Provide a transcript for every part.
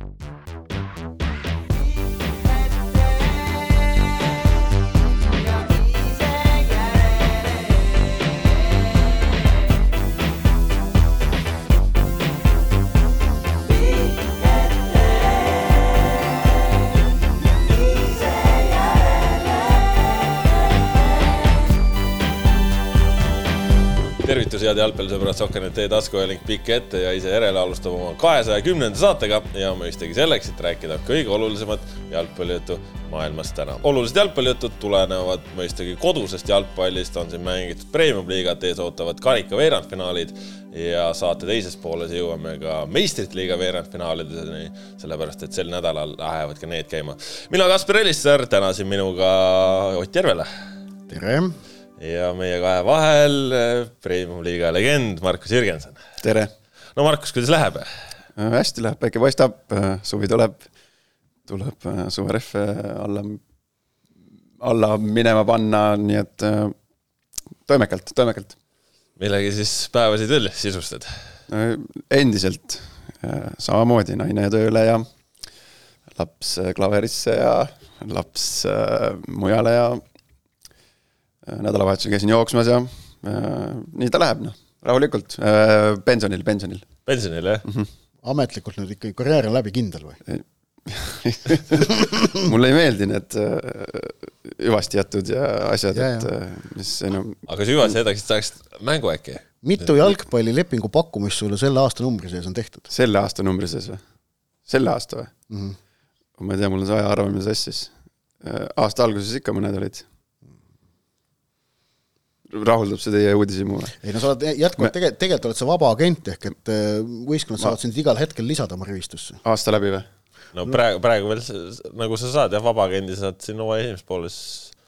you tervitus, head jalgpallisõbrad, Sokkernet e-taskuajalink pikk ette ja ise järele alustab oma kahesaja kümnenda saatega ja mõistagi selleks, et rääkida kõige olulisemat jalgpallijuttu maailmas täna. olulised jalgpallijutud tulenevad mõistagi kodusest jalgpallist, on siin mängitud premium-liigat, ees ootavad karika veerandfinaalid ja saate teises pooles jõuame ka meistrite liiga veerandfinaalideni, sellepärast et sel nädalal lähevad ka need käima. mina, Kaspar Elissaar, täna siin minuga Ott Järvela. tere ja meie kahe vahel eh, Premium-liiga legend Markus Jürgenson. tere! no Markus, kuidas läheb? Äh, hästi läheb, päike paistab, äh, suvi tuleb, tuleb äh, suverehve alla, alla minema panna, nii et toimekalt, toimekalt. millega siis päevasid veel sisustad? endiselt samamoodi naine tööle ja laps klaverisse ja laps mujale ja nädalavahetusel käisin jooksmas ja äh, nii ta läheb, noh, rahulikult äh,, pensionil, pensionil. pensionil, jah mm? -hmm. ametlikult nüüd ikkagi karjäär on läbi kindel või mulle ei meeldi need äh, hüvastijätud ja asjad, et äh, mis enam aga sa hüvastijätaks tahaks mängu äkki? mitu jalgpallilepingu pakkumist sulle selle aasta numbri sees on tehtud? selle aasta numbri sees või? selle aasta või mm? -hmm. ma ei tea, mul on see ajaarvamine sassis. Äh, aasta alguses ikka mõned olid rahuldab see teie uudishimu või? ei no sa oled jätkuvalt, tegelikult, tegelikult oled sa vaba agent, ehk et äh, võistkonnad saavad sind igal hetkel lisada oma rivistusse. aasta läbi või? no praegu, praegu veel nagu sa saad jah, vaba agendi saad siin hooaja esimeses pooles.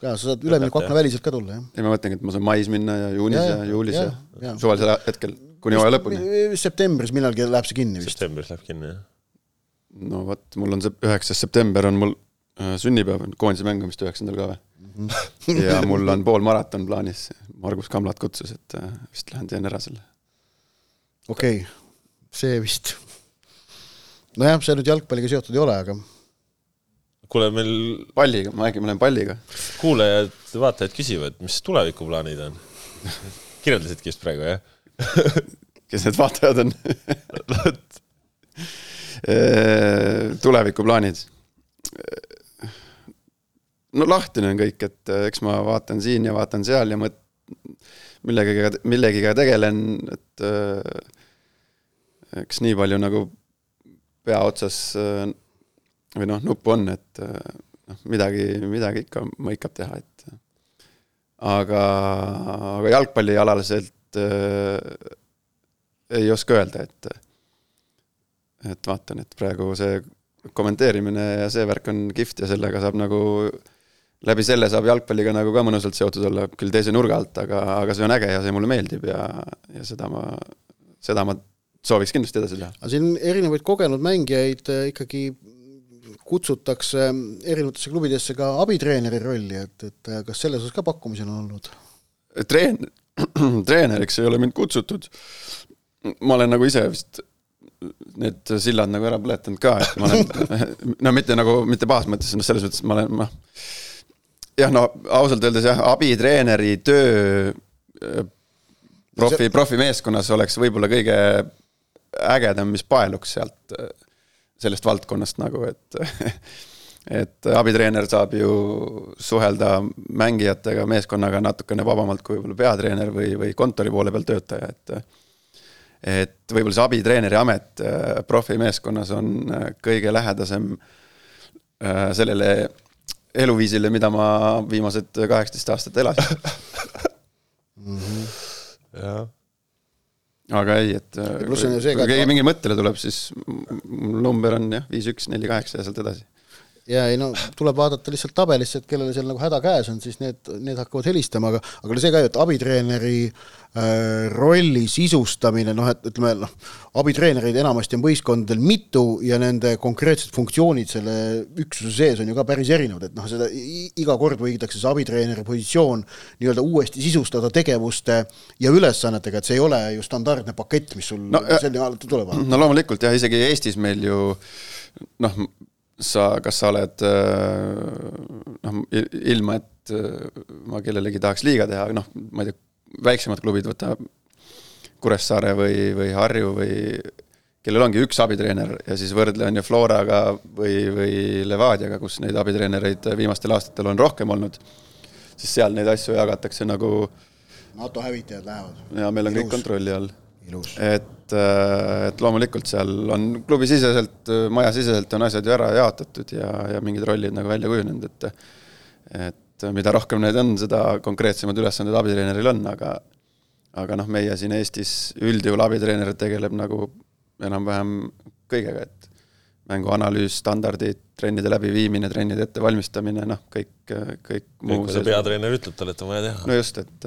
jaa, sa saad üleminekuakna väliselt ka tulla, jah. ei, ma mõtlengi, et ma saan mais minna ja juunis ja, ja, ja juulis ja, ja, ja. suvalisel hetkel, kuni hooaja lõpuni. septembris millalgi läheb see kinni vist. septembris läheb kinni, jah. no vot, mul on see üheksas september on mul äh, sünnipäev, koondise mäng on vist üheksandal ka või? ja mul on pool maraton plaanis, Margus Kamlat kutsus, et äh, vist lähen teen ära selle. okei okay., see vist, nojah, see nüüd jalgpalliga seotud ei ole, aga kuule, meil palliga, ma räägin, ma lähen palliga. kuulajad, vaatajad küsivad, mis tulevikuplaanid on kirjeldasidki just praegu, jah kes need vaatajad on tulevikuplaanid no lahtine on kõik, et äh, eks ma vaatan siin ja vaatan seal ja mõt-, millegagi, millegiga tegelen, et äh, eks nii palju nagu pea otsas äh, või noh, nuppu on, et noh, midagi, midagi ikka mõikab teha, et aga, aga jalgpallialaliselt äh, ei oska öelda, et et vaatan, et praegu see kommenteerimine ja see värk on kihvt ja sellega saab nagu läbi selle saab jalgpalliga nagu ka mõnusalt seotud olla, küll teise nurga alt, aga, aga see on äge ja see mulle meeldib ja, ja seda ma, seda ma sooviks kindlasti edasi teha. aga siin erinevaid kogenud mängijaid äh, ikkagi kutsutakse erinevatesse klubidesse ka abitreeneri rolli, et, et äh, kas selles osas ka pakkumisi on olnud? treen-, treeneriks ei ole mind kutsutud. ma olen nagu ise vist need sillad nagu ära põletanud ka, et ma olen, no mitte nagu, mitte pahas mõttes, noh selles mõttes ma olen, ma jah, no ausalt öeldes jah, abitreeneri töö äh, profi, profimeeskonnas oleks võib-olla kõige ägedam, mis paeluks sealt, äh, sellest valdkonnast nagu, et et abitreener saab ju suhelda mängijatega, meeskonnaga natukene vabamalt kui võib-olla peatreener või, või kontori poole peal töötaja, et et võib-olla see abitreeneri amet äh, profimeeskonnas on kõige lähedasem sellele eluviisile, mida ma viimased kaheksateist aastat elasin mm. -hmm. jah. aga ei, et kui keegi mingi mõttele tuleb, siis number on jah, viis, üks, neli, kaheksa ja sealt edasi ja ei no tuleb vaadata lihtsalt tabelisse, et kellele seal nagu häda käes on, siis need, need hakkavad helistama, aga aga see ka ju, et abitreeneri äh, rolli sisustamine, noh et ütleme noh, abitreenereid enamasti on võistkondadel mitu ja nende konkreetsed funktsioonid selle üksuse sees on ju ka päris erinevad, et noh, seda iga kord võidakse see abitreeneri positsioon nii-öelda uuesti sisustada tegevuste ja ülesannetega, et see ei ole ju standardne pakett, mis sul no, selline tuleb. no loomulikult jah, isegi Eestis meil ju äh, noh, sa, kas sa oled noh, ilma, et ma kellelegi tahaks liiga teha, noh, ma ei tea, väiksemad klubid, võta Kuressaare või, või Harju või kellel ongi üks abitreener ja siis võrdle on ju Floraga või, või Levadiaga, kus neid abitreenereid viimastel aastatel on rohkem olnud, siis seal neid asju jagatakse nagu NATO hävitajad lähevad. ja meil on Ilus. kõik kontrolli all. Et, äh, et loomulikult seal on klubisiseselt, majasiseselt on asjad ju ära jaotatud ja, ja mingid rollid nagu välja kujunenud, et et mida rohkem neid on, seda konkreetsemad ülesanded abitreeneril on, aga aga noh, meie siin Eestis üldjuhul abitreener tegeleb nagu enam-vähem kõigega, et mänguanalüüs, standardid, trennide läbiviimine, trennide ettevalmistamine, noh, kõik, kõik muu. kui see peatreener ütleb talle, et on vaja teha. no just, et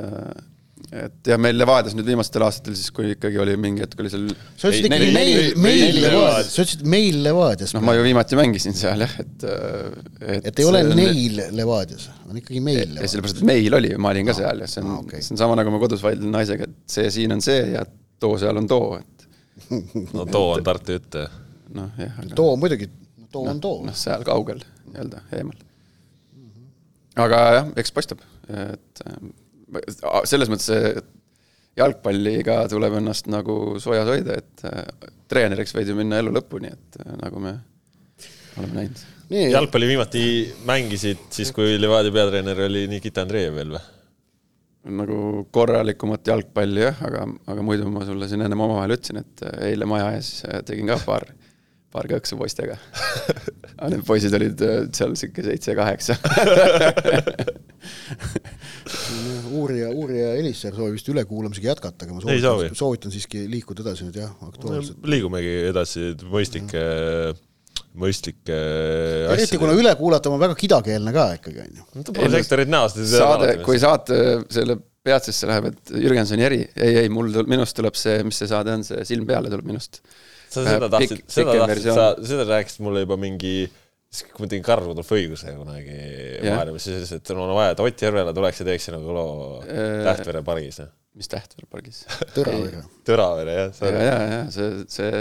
et jah, meil Levadias nüüd viimastel aastatel siis, kui ikkagi oli mingi hetk oli seal sa ütlesid ikkagi meil, meil Levadias, sa ütlesid meil Levadias. noh, ma ju viimati mängisin seal jah, et et, et ei ole neil Levadias, on ikkagi meil Levadias. sellepärast, et meil oli, ma olin ka seal ja see on ah,, okay. see on sama, nagu ma kodus vaidlen naisega, et see siin on see ja too seal on too, et no too on Tartu jutt, jah. noh, jah aga.... too muidugi, too no, on too. noh, seal kaugel nii-öelda eemal. aga jah, eks paistab, et äh, selles mõttes jalgpalliga tuleb ennast nagu soojas hoida, et äh, treeneriks võid ju minna elu lõpuni, et äh, nagu me oleme näinud. jalgpalli viimati mängisid siis, kui Levadia peatreener oli Nikita Andreev veel või? nagu korralikumat jalgpalli jah, aga, aga muidu ma sulle siin ennem omavahel ütlesin, et äh, eile maja ees tegin ka paar, paar kõksu poistega. aga need poisid olid seal sihuke seitse-kaheksa uurija, uurija Elisser soovib vist ülekuulamisega jätkata, aga ma soovitan, soovitan siiski liikuda edasi nüüd jah, aktuaalselt liigumegi edasi mõistlike mm mõistlikke eriti kuna üle kuulata on väga kidakeelne ka ikkagi, on ju. no ta pole sektorit näost. saade, kui saate selle peatsesse läheb, et Jürgensoni eri, ei, ei, mul, minust tuleb see, mis see saade on, see Silm peale tuleb minust. sa seda tahtsid, seda tahtsid, sa, seda rääkisid mulle juba mingi siis kui ma tegin Karl Rudolf õiguse kunagi maailmas, siis ütles, et mul on vaja, et Ott Järvela tuleks ja teeks nagu loo Tähtvere pargis. mis Tähtvere pargis? Tõravere. Tõravere, jah. ja, ja, ja see, see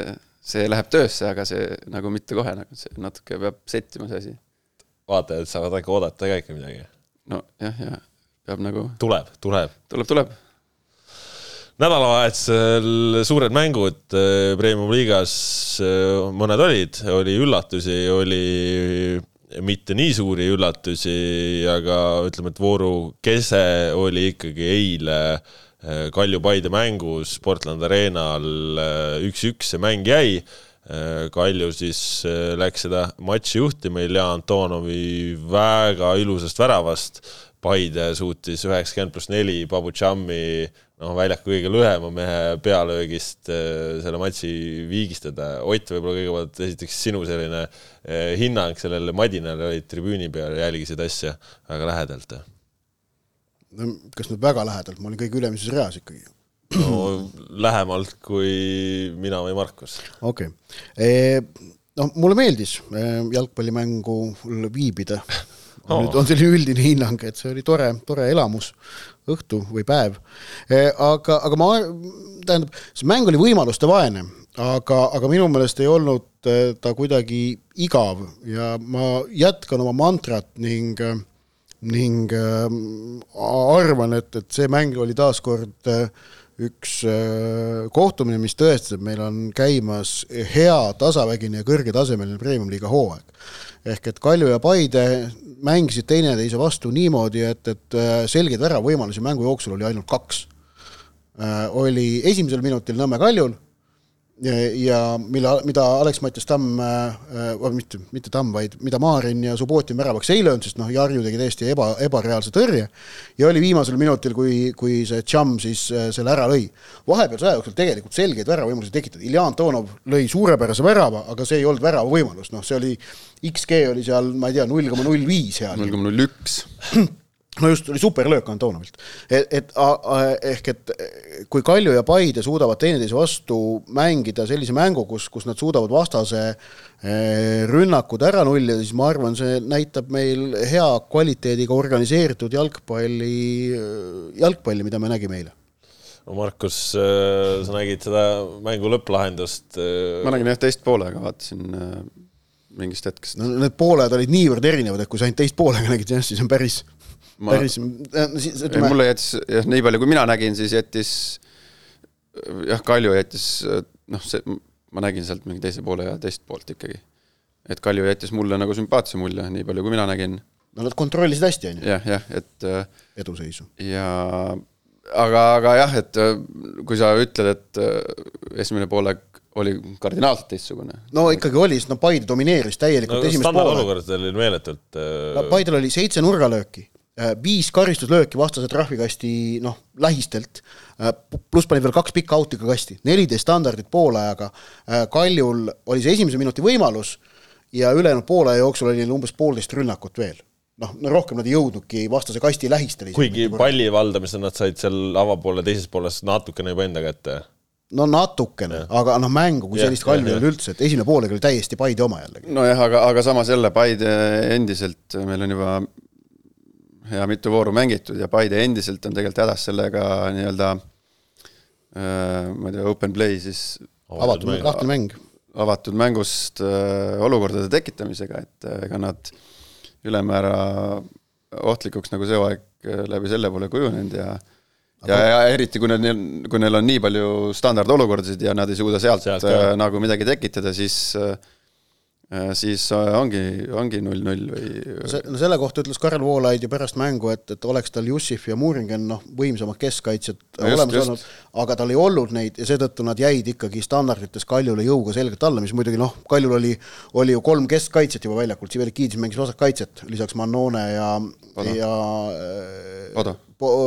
see läheb töösse, aga see nagu mitte kohe, nagu see natuke peab settima see asi. vaatajad saavad äkki oodata ka ikka midagi. nojah, ja peab nagu. tuleb, tuleb. tuleb, tuleb. Nädalavahetusel suured mängud äh, Premium-liigas, äh, mõned olid, oli üllatusi, oli mitte nii suuri üllatusi, aga ütleme, et vooru kese oli ikkagi eile Äh, Kalju-Paide mängus Portland Arenal üks-üks see mäng jäi. Kalju siis läks seda matši juhtima Ilja Antonovi väga ilusast väravast. Paide suutis üheksakümmend pluss neli Babu Tšammi, noh, väljaku kõige lühema mehe pealöögist selle matši viigistada. Ott, võib-olla kõigepealt esiteks sinu selline hinnang sellele Madinale, olid tribüüni peal, jälgisid asja väga lähedalt no kas nüüd väga lähedalt, ma olin kõige ülemises reas ikkagi. no lähemalt kui mina või Markus. okei okay., noh, mulle meeldis jalgpallimängu viibida oh.. nüüd on selline üldine hinnang, et see oli tore, tore elamus, õhtu või päev. aga, aga ma, tähendab, see mäng oli võimaluste vaene, aga, aga minu meelest ei olnud ta kuidagi igav ja ma jätkan oma mantrat ning äh, ning arvan, et, et see mäng oli taaskord üks kohtumine, mis tõestas, et meil on käimas hea, tasavägine ja kõrgetasemeline premium-liiga hooaeg. Ehk et Kalju ja Paide mängisid teineteise vastu niimoodi, et, et selgeid väravõimalusi mängu jooksul oli ainult kaks. oli esimesel minutil Nõmme Kaljul ja mille, mida Alex-Mattias Tamm äh,, mitte, mitte Tamm, vaid mida Maarin ja Subbotin väravaks ei löönud, sest noh, Jarju tegi täiesti eba, ebareaalse tõrje ja oli viimasel minutil, kui, kui see Tšamm siis äh, selle ära lõi. vahepealse aja jooksul tegelikult selgeid väravavõimalusi tekitati, Ilja Antonov lõi suurepärase värava, aga see ei olnud värava võimalus, noh, see oli, XG oli seal, ma ei tea, null koma null viis seal. null koma null üks no just, oli superlöök Antonovilt. et, et ehk et kui Kalju ja Paide suudavad teineteise vastu mängida sellise mängu, kus, kus nad suudavad vastase eh, rünnakud ära nullida, siis ma arvan, see näitab meil hea kvaliteediga organiseeritud jalgpalli, jalgpalli, mida me nägime eile no Markus, äh, sa nägid seda mängu lõpplahendust? Äh, ma nägin jah teist poolega, vaatasin mingist hetkest. no need pooled olid niivõrd erinevad, et kui sa ainult teist poolega nägid, jah, siis on päris ma, päris, ütleme. mulle jättis, jah, nii palju kui mina nägin, siis jättis jah, Kalju jättis noh, see, ma nägin sealt mingi teise poole ja teist poolt ikkagi. et Kalju jättis mulle nagu sümpaatse mulje, nii palju kui mina nägin. no nad kontrollisid hästi, on ju. jah, jah, et äh, eduseisu. ja aga, aga jah, et äh, kui sa ütled, et äh, esimene poolek oli kardinaalselt teistsugune. no ikkagi oli, sest no Paide domineeris täielikult no, esimest poole. olukordadel oli meeletult äh... Paidel oli seitse nurgalööki Äh, viis karistuslööki vastase trahvikasti noh, lähistelt, äh, pluss pani veel kaks pikka out'i ka kasti, neliteist standardit poolajaga, äh, Kaljul oli see esimese minuti võimalus ja ülejäänud poolaja jooksul oli neil umbes poolteist rünnakut veel. noh, no rohkem nad ei jõudnudki vastase kasti lähistele. kuigi palli valdamisel nad said seal avapoole teises pooles natukene juba enda kätte no natukene, aga noh, mängu kui sellist Kalju ei olnud üldse, et esimene poolega oli täiesti Paide oma jällegi. nojah, aga, aga samas jälle Paide endiselt, meil on juba ja mitu vooru mängitud ja Paide endiselt on tegelikult hädas sellega nii-öelda äh, ma ei tea, open play siis avatud mäng, lahti mäng. avatud mängust äh, olukordade tekitamisega, et äh, ega nad ülemäära ohtlikuks nagu see äh, läbi selle pole kujunenud ja ja, ja eriti, kui neil, kui neil on nii palju standardolukordasid ja nad ei suuda sealt, sealt äh, nagu midagi tekitada, siis Äh, siis äh, ongi, ongi null-null või no selle kohta ütles Karel Voolaid ju pärast mängu, et, et oleks tal Jussif ja Muuringen noh, võimsamad keskkaitsjad no olemas just. olnud, aga tal ei olnud neid ja seetõttu nad jäid ikkagi standardites Kaljule jõuga selgelt alla, mis muidugi noh, Kaljul oli, oli ju kolm keskkaitset juba väljakul, Sivelikidis mängis vasakkaitset, lisaks Mannone ja, ja Oda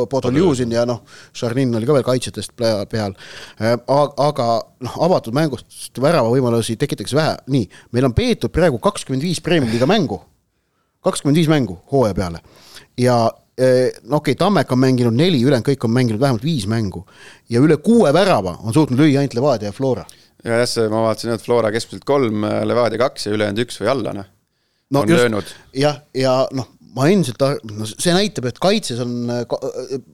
Podoljuzin ja noh, Šarnin oli ka veel kaitsjatest peal, äh, aga noh, avatud mängust värava võimalusi tekitatakse vähe, nii, meil on peetud praegu kakskümmend viis Premium-liiga mängu, kakskümmend viis mängu hooaja peale. Ja äh, no okei okay,, Tammek on mänginud neli, ülejäänud kõik on mänginud vähemalt viis mängu. Ja üle kuue värava on suutnud lüüa ainult Levadia ja Flora. ja jah, see ma vaatasin, et Flora keskmiselt kolm, Levadia kaks ja ülejäänud üks või alla, noh. No, on just, jah, ja noh, ma endiselt, no see näitab, et kaitses on,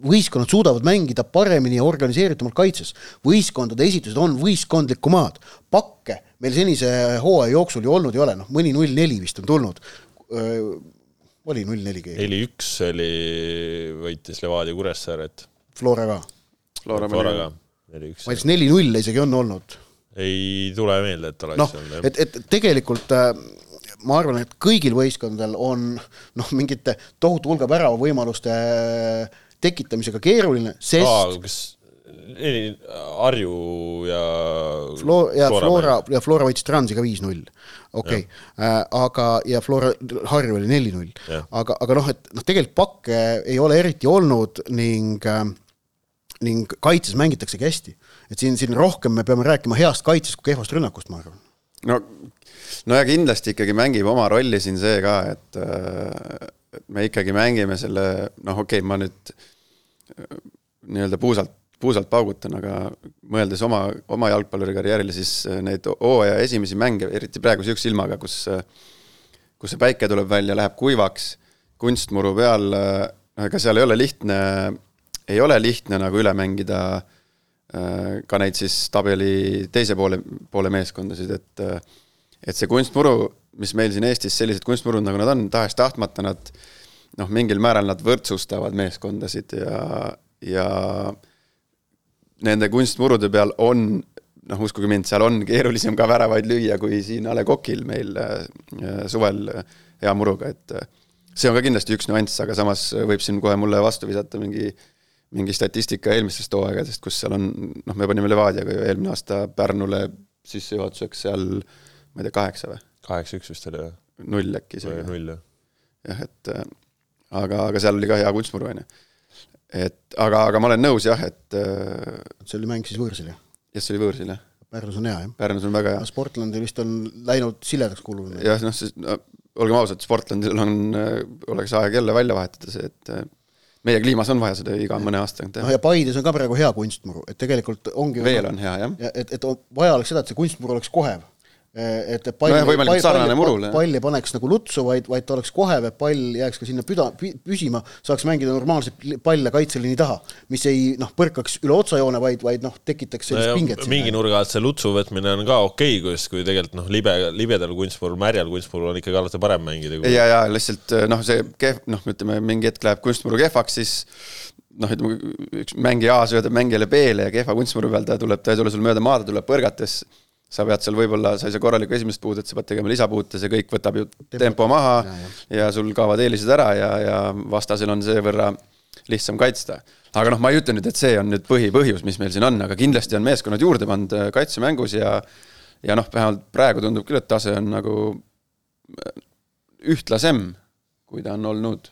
võistkonnad suudavad mängida paremini ja organiseeritumalt kaitses. võistkondade esitused on võistkondlikumad, pakke meil senise hooaja jooksul ju olnud ei ole, noh mõni null neli vist on tulnud. oli null neli keegi? neli-üks oli, võitis Levadia Kuressaaret. Flora ka. Flora, Flora ka, neli-üks. ma ütleks neli-null isegi on olnud. ei tule meelde, et oleks no, olnud. et, et tegelikult äh, ma arvan, et kõigil võistkondadel on noh, mingite tohutu hulga värava võimaluste tekitamisega keeruline, sest Aa, kas Harju ja Flo-, ja Flora, Flora ja Flora võitis Transiga viis-null, okei okay. äh,, aga, ja Flora, Harju oli neli-null. aga, aga noh, et noh, tegelikult pakke ei ole eriti olnud ning äh, ning kaitses mängitaksegi hästi. et siin, siin rohkem me peame rääkima heast kaitsest kui kehvast rünnakust, ma arvan. no no ja kindlasti ikkagi mängib oma rolli siin see ka, et, äh, et me ikkagi mängime selle, noh, okei okay,, ma nüüd äh, nii-öelda puusalt, puusalt paugutan, aga mõeldes oma, oma jalgpallurikarjäärile, siis äh, neid hooaja esimesi mänge, eriti praegu niisuguse ilmaga, kus kus see päike tuleb välja, läheb kuivaks, kunstmuru peal, noh ega seal ei ole lihtne, ei ole lihtne nagu üle mängida ka neid siis tabeli teise poole, poole meeskondasid, et et see kunstmuru, mis meil siin Eestis, sellised kunstmurud, nagu nad on, tahes-tahtmata nad noh, mingil määral nad võrdsustavad meeskondasid ja, ja nende kunstmurude peal on noh, uskuge mind, seal on keerulisem ka väravaid lüüa kui siin A Le Coqil meil äh, suvel hea muruga, et äh, see on ka kindlasti üks nüanss, aga samas võib siin kohe mulle vastu visata mingi mingi statistika eelmistest hooaegadest, kus seal on, noh, me panime Levadiaga ju eelmine aasta Pärnule sissejuhatuseks seal äh, ma ei tea, kaheksa või? kaheksa-üks vist oli, jah. null äkki isegi. null, jah. jah, et äh, aga, aga seal oli ka hea kunstmuru, on ju. et aga, aga ma olen nõus jah, et äh, see oli mäng siis võõrsil, jah? jah, see oli võõrsil, jah. Pärnus on hea, jah? Pärnus on väga hea. Sportlandi vist on läinud siledaks kulunud. jah, noh, siis no, olgem ausad, Sportlandil on, äh, oleks aeg jälle välja vahetada see, et meie kliimas on vaja seda iga mõne aasta tagant teha. noh ja Paides on ka praegu hea kunstmuru, et tegelikult ongi veel on hea, jah. et, et vaja oleks seda, et see kunstmuru oleks kohev et et Nojah, võimalikult sarnane murule, jah. pall ei paneks nagu lutsu, vaid, vaid ta oleks kohev, et pall jääks ka sinna püda, püsima, saaks mängida normaalselt palle kaitseliini taha, mis ei noh, põrkaks üle otsajoone, vaid, vaid noh, tekitaks sellist no, pinget mingi nurga alt see lutsu võtmine on ka okei okay,, kus, kui tegelikult noh, libe, libedal kunstmurul, märjal kunstmurul on ikkagi alati parem mängida kui.... ja, ja lihtsalt noh, see kehv, noh, ütleme mingi hetk läheb kunstmuru kehvaks, siis noh, ütleme üks mängija A söödab mängijale B-le ja kehva kunstmuru peal ta tuleb, ta ei tule sul mööda maad, ta tuleb põrgates sa pead seal võib-olla, sa ei saa korralikku esimest puudet, sa pead tegema lisapuute, see kõik võtab ju tempo, tempo maha ja, ja. ja sul kaovad eelised ära ja, ja vastasel on seevõrra lihtsam kaitsta. aga noh, ma ei ütle nüüd, et see on nüüd põhipõhjus, mis meil siin on, aga kindlasti on meeskonnad juurde pannud äh, kaitsemängus ja ja noh, vähemalt praegu tundub küll, et tase on nagu äh, ühtlasem, kui ta on olnud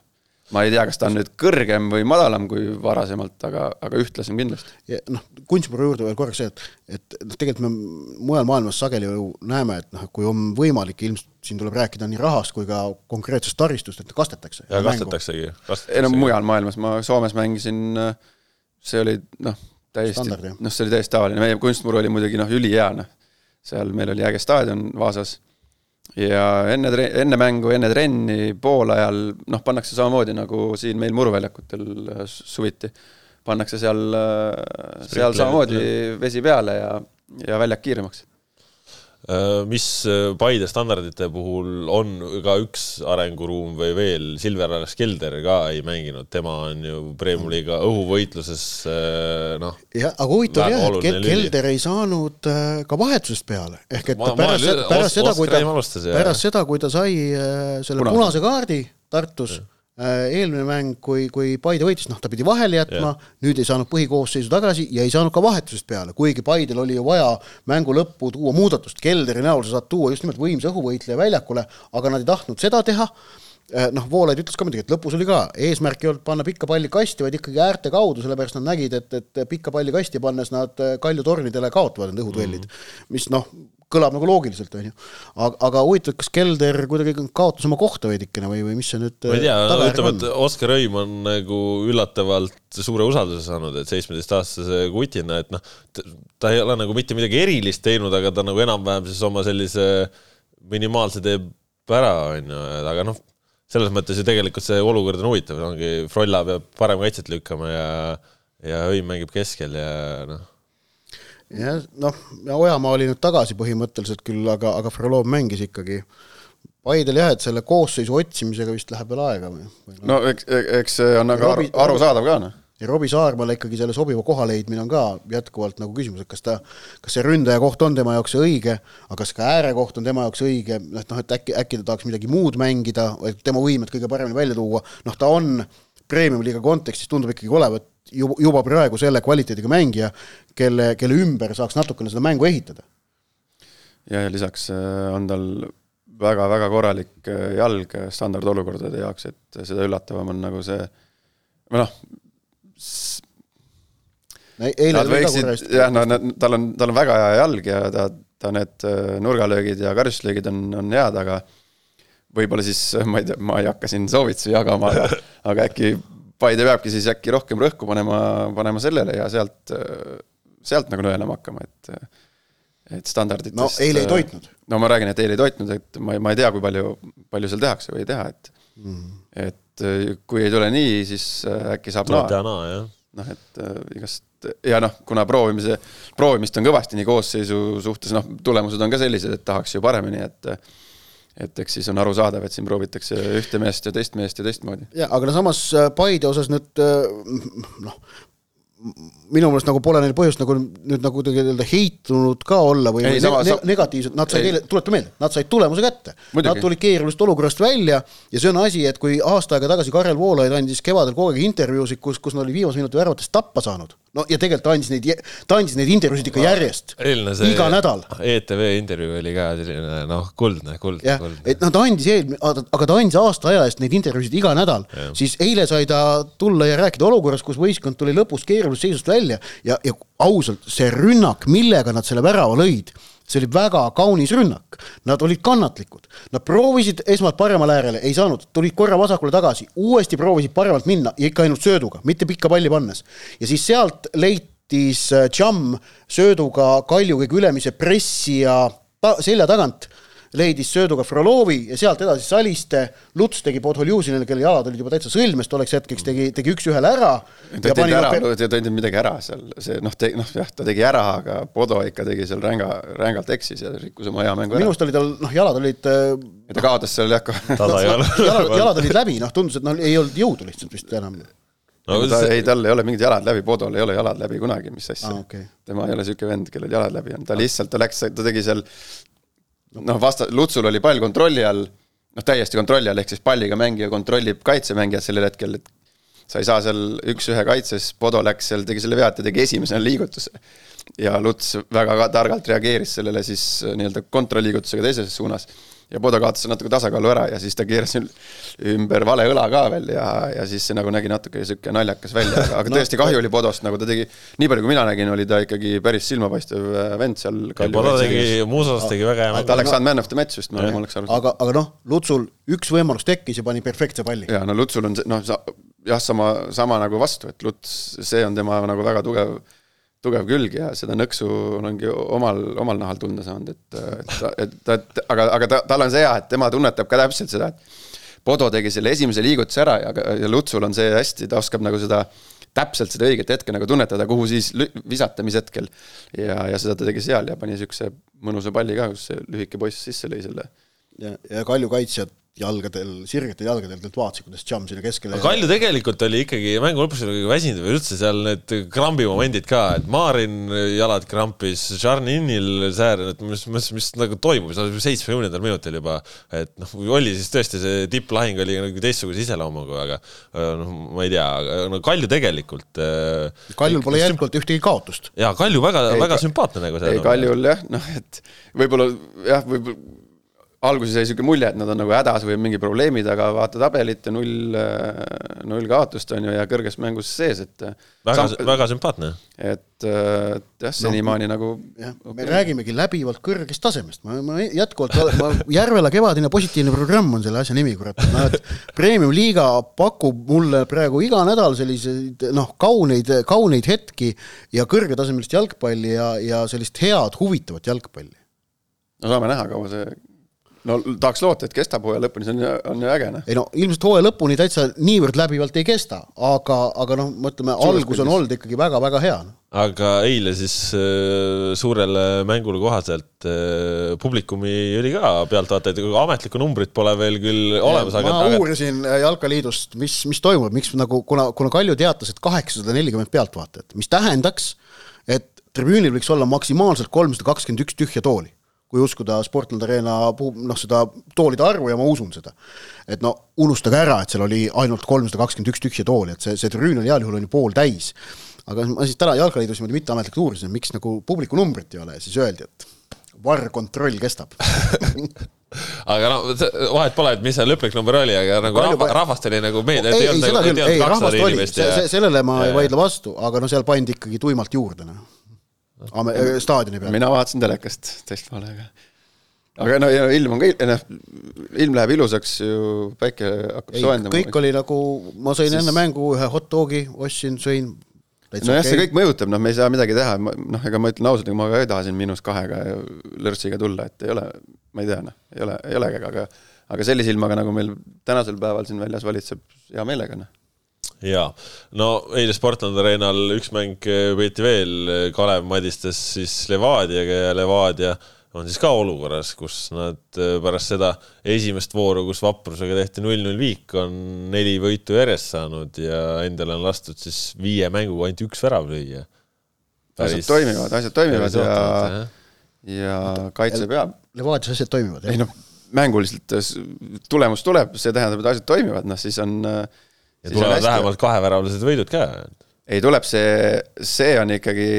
ma ei tea, kas ta on nüüd kõrgem või madalam kui varasemalt, aga, aga ühtlasem kindlasti. ja noh, kunstmuru juurde veel korraks see, et, et noh, tegelikult me mujal maailmas sageli ju näeme, et noh, kui on võimalik, ilmselt siin tuleb rääkida nii rahast kui ka konkreetsest taristust, et kastetakse. ja kastetaksegi. ei no mujal maailmas, ma Soomes mängisin, see oli noh, täiesti, noh, see oli täiesti tavaline, meie kunstmuru oli muidugi noh, ülihea, noh. seal meil oli äge staadion Vaasas ja enne, enne mängu, enne trenni, poolajal, noh, pannakse samamoodi nagu siin meil muruväljakutel äh, suviti. pannakse seal, äh, seal samamoodi vesi peale ja, ja väljak kiiremaks mis äh, Paide standardite puhul on ka üks arenguruum või veel, Silver Alex Kelder ka ei mänginud, tema on ju Premium-liiga õhuvõitluses äh, noh. jah, aga huvitav jah, et Kel Kelder ei saanud ka vahetusest peale, ehk et ma, pärast, ma, pärast seda, kui ta, pärast seda, kui ta sai selle punase, kaardi Tartus ja Äh, eelmine mäng, kui, kui Paide võitis, noh, ta pidi vahele jätma, nüüd ei saanud põhikoosseisu tagasi ja ei saanud ka vahetusest peale, kuigi Paidel oli ju vaja mängu lõppu tuua muudatust, Kelderi näol sa saad tuua just nimelt võimsa õhuvõitleja väljakule, aga nad ei tahtnud seda teha, äh, noh, Voolaid ütles ka muidugi, et lõpus oli ka, eesmärk ei olnud panna pikka palli kasti, vaid ikkagi äärte kaudu, sellepärast nad nägid, et, et pikka palli kasti pannes nad äh, Kalju tornidele kaotavad need õhuduellid mm, -hmm. mis noh, kõlab nagu loogiliselt, on ju. aga, aga huvitav, kas Kelder kuidagi kaotas oma kohta veidikene või, või mis see nüüd ma ei tea, ütleme, et Oskar Õim on nagu üllatavalt suure usalduse saanud, et seitsmeteistaastase kutina, et noh, ta ei ole nagu mitte midagi erilist teinud, aga ta nagu enam-vähem siis oma sellise minimaalse teeb ära, on ju, aga noh, selles mõttes ju tegelikult see olukord on huvitav, ongi Frolla peab parem kaitset lükkama ja ja Õim mängib keskel ja noh jah, noh, Ojamaa oli nüüd tagasi põhimõtteliselt küll, aga, aga Frolov mängis ikkagi. Paidel jah, et selle koosseisu otsimisega vist läheb veel aega või? no eks, eks see on aga Robi, arusaadav ka, noh. ja Robbie Saarmale ikkagi selle sobiva koha leidmine on ka jätkuvalt nagu küsimus, et kas ta, kas see ründaja koht on tema jaoks õige, aga kas ka äärekoht on tema jaoks õige, noh, noh, et äkki, äkki ta tahaks midagi muud mängida, et tema võimed kõige paremini välja tuua, noh, ta on premium-liiga kontekstis tundub ikkagi olevat juba, juba praegu selle kvaliteediga mängija, kelle, kelle ümber saaks natukene seda mängu ehitada. ja, ja lisaks äh, on tal väga-väga korralik äh, jalg standardolukordade jaoks, et seda üllatavam on nagu see, või noh, nad võiksid, jah, no nad, tal on, tal on väga hea jalg ja ta, ta need äh, nurgalöögid ja karjuslöögid on, on head, aga võib-olla siis, ma ei tea, ma ei hakka siin soovitusi jagama, aga, aga äkki Paide peabki siis äkki rohkem rõhku panema, panema sellele ja sealt, sealt nagu nõelama hakkama, et et standarditest no eile ei toitnud. no ma räägin, et eile ei toitnud, et ma, ma ei tea, kui palju, palju seal tehakse või ei teha, et mm. et kui ei tule nii, siis äkki saab tuleb teha naa, jah. noh, et igast ja noh, kuna proovimise, proovimist on kõvasti nii koosseisu suhtes, noh, tulemused on ka sellised, et tahaks ju paremini, et et eks siis on arusaadav, et siin proovitakse ühte meest ja teist meest ja teistmoodi. jaa, aga no samas äh, Paide osas nüüd äh, noh, minu meelest nagu pole neil põhjust nagu nüüd nagu nii-öelda heitunud ka olla või, või sama, ne ne negatiivselt, nad said eile, tuleta meelde, nad said tulemuse kätte. Nad tulid keerulisest olukorrast välja ja see on asi, et kui aasta aega tagasi Karel Voolaid andis kevadel kogu aeg intervjuusid, kus, kus nad olid viimase minuti väravatest tappa saanud, no ja tegelikult ta andis neid, ta andis neid intervjuusid ikka järjest, iga nädal. ETV intervjuu oli ka selline noh, kuldne, kuldne. jah, et noh, ta andis eelmine, aga ta andis aasta aja eest neid intervjuusid iga nädal, siis eile sai ta tulla ja rääkida olukorras, kus võistkond tuli lõpus keerulisest seisust välja ja, ja ausalt, see rünnak, millega nad selle värava lõid see oli väga kaunis rünnak, nad olid kannatlikud, nad proovisid esmalt paremale äärele, ei saanud, tulid korra vasakule tagasi, uuesti proovisid paremalt minna ja ikka ainult sööduga, mitte pikka palli pannes. ja siis sealt leitis Cham äh, sööduga Kalju kõige ülemise pressi ja ta selja tagant leidis sööduga Frolovi ja sealt edasi Saliste, Luts tegi Podoljuzinile, kelle jalad olid juba täitsa sõlmes, tolleks hetkeks tegi, tegi üks-ühele ära. ta ei teinud ära, ta ei teinud midagi ära seal, see noh, noh jah, ta tegi ära, aga Podo ikka tegi seal ränga, rängalt eksis ja rikkus oma hea mängu ära. minu arust oli tal noh, jalad olid ja ta kaotas seal jah jalad, jalad olid läbi, noh tundus, et noh, ei olnud jõudu lihtsalt vist enam no, ta, see... ei, tal ei ole mingid jalad läbi, Podol ei ole jalad läbi kunagi, mis asja ah,. Okay. tema ei ole niisugune vend, kellel jalad läbi on, ta lihtsalt, ta läks, ta tegi seal noh, vasta-, Lutsul oli pall kontrolli all, noh täiesti kontrolli all, ehk siis palliga mängija kontrollib kaitsemängijat sellel hetkel, et sa ei saa seal üks-ühe kaitses, Podo läks seal, tegi selle vea, et ta tegi esimesena liigutuse. ja Luts väga targalt reageeris sellele siis nii-öelda kontrollliigutusega teises suunas ja Podo kaotas natuke tasakaalu ära ja siis ta keeras ümber vale õla ka veel ja, ja siis see nagu nägi natuke sihuke naljakas välja, aga no, tõesti kahju oli Podost, nagu ta tegi, nii palju kui mina nägin, oli ta ikkagi päris silmapaistev äh, vend seal. Podo tegi, Muusas tegi väga hea mängu. ta oleks saanud man of the match vist, ma oleks aru saanud. aga, aga noh, Lutsul üks võimalus tekkis ja pani perfektse palli. jaa, no Lutsul on see, noh, jah, sama, sama nagu vastu, et Luts, see on tema nagu väga tugev tugev külg ja seda nõksu ongi omal, omal nahal tunda saanud, et, et, et, et aga, aga ta, tal on see hea, et tema tunnetab ka täpselt seda, et Podo tegi selle esimese liigutuse ära ja, ja Lutsul on see hästi, ta oskab nagu seda täpselt seda õiget hetke nagu tunnetada, kuhu siis visata, mis hetkel. ja, ja seda ta tegi seal ja pani niisuguse mõnusa palli ka, kus see lühike poiss sisse lõi selle. ja, ja Kalju kaitsjad jalgadel, sirgetel jalgadel tegelikult vaatasid, kuidas Jam sinna keskele Kalju tegelikult oli ikkagi mängu lõpus oli väsinud või üldse seal need krambi momendid ka, et Maarin jalad krampis, Žarninil säär, et mis, mis, mis nagu toimub, seitsmekümnendal minutil juba, et noh, oli siis tõesti see tipplahing oli nagu teistsuguse iseloomuga, aga noh, ma ei tea, no Kalju tegelikult äh, Kaljul pole jätkuvalt ühtegi kaotust. jaa, Kalju väga, väga sümpaatne nagu see. ei, Kaljul jah, noh et võib-olla jah, võib-olla alguses jäi niisugune mulje, et nad on nagu hädas või mingi probleemid, aga vaata tabelit ja null, äh, null kaotust on ju ja kõrges mängus sees, et. Äh, väga väga sümpaatne. et äh, jah, senimaani no, nagu. jah okay., me räägimegi läbivalt kõrgest tasemest, ma, ma jätkuvalt, ma Järvela kevadine positiivne programm on selle asja nimi, kurat, noh et premium-liiga pakub mulle praegu iga nädal selliseid noh, kauneid, kauneid hetki ja kõrgetasemelist jalgpalli ja, ja sellist head huvitavat jalgpalli. no saame näha, kaua see no tahaks loota, et kestab hooaja lõpuni, see on ju, on ju äge, noh. ei no ilmselt hooaja lõpuni täitsa niivõrd läbivalt ei kesta, aga, aga noh, mõtleme, algus on olnud ikkagi väga-väga hea no.. aga eile siis äh, suurele mängule kohaselt äh, publikumi oli ka pealtvaatajaid, ametlikku numbrit pole veel küll olemas, aga ma uurisin aga... Jalkaliidust, mis, mis toimub, miks nagu, kuna, kuna Kalju teatas, et kaheksasada nelikümmend pealtvaatajat, mis tähendaks, et tribüünil võiks olla maksimaalselt kolmsada kakskümmend üks tühja tooli kui uskuda Sportland Arena noh, seda toolide arvu ja ma usun seda. et no unustage ära, et seal oli ainult kolmsada kakskümmend üks tühja tooli, et see, see tribüün oli heal juhul on ju pooltäis. aga ma siis täna Jalkaliidus niimoodi mitteametlikult uurisin, miks nagu publiku numbrit ei ole ja siis öeldi, et varrkontroll kestab aga no vahet pole, et mis see lõplik number oli, aga nagu Palju... rahva, rahvast oli nagu meedia, et ei olnud nagu, ei, rahvast oli, sellele ma ja, ei vaidle vastu, aga no seal pandi ikkagi tuimalt juurde, noh Ame-, äh, staadioni peal? mina vaatasin telekast teistpoole, aga aga no ja ilm on ka, noh, ilm läheb ilusaks ju, päike hakkab soojendama. kõik oli nagu, ma sõin siis... enne mängu ühe hot dogi, ostsin, sõin. nojah, see kõik mõjutab, noh, me ei saa midagi teha, noh, ega ma ütlen ausalt, ma ka ei taha siin miinus kahega lörtsiga tulla, et ei ole, ma ei tea, noh, ei ole, ei ole, aga aga sellise ilmaga, nagu meil tänasel päeval siin väljas valitseb, hea meelega, noh jaa, no eile Sportland Arenal üks mäng peeti veel, Kalev madistas siis Levadiaga ja Levadia on siis ka olukorras, kus nad äh, pärast seda esimest vooru, kus vaprusega tehti null-null viik, on neli võitu järjest saanud ja endale on lastud siis viie mänguga ainult üks värav lüüa. asjad toimivad, asjad toimivad ja, ja kaitse peab. Levadias asjad toimivad, jah? ei noh, mänguliselt tulemus tuleb, see tähendab, et asjad toimivad, noh siis on äh, ja tulevad vähemalt kaheväravalised võidud ka. ei, tuleb see, see on ikkagi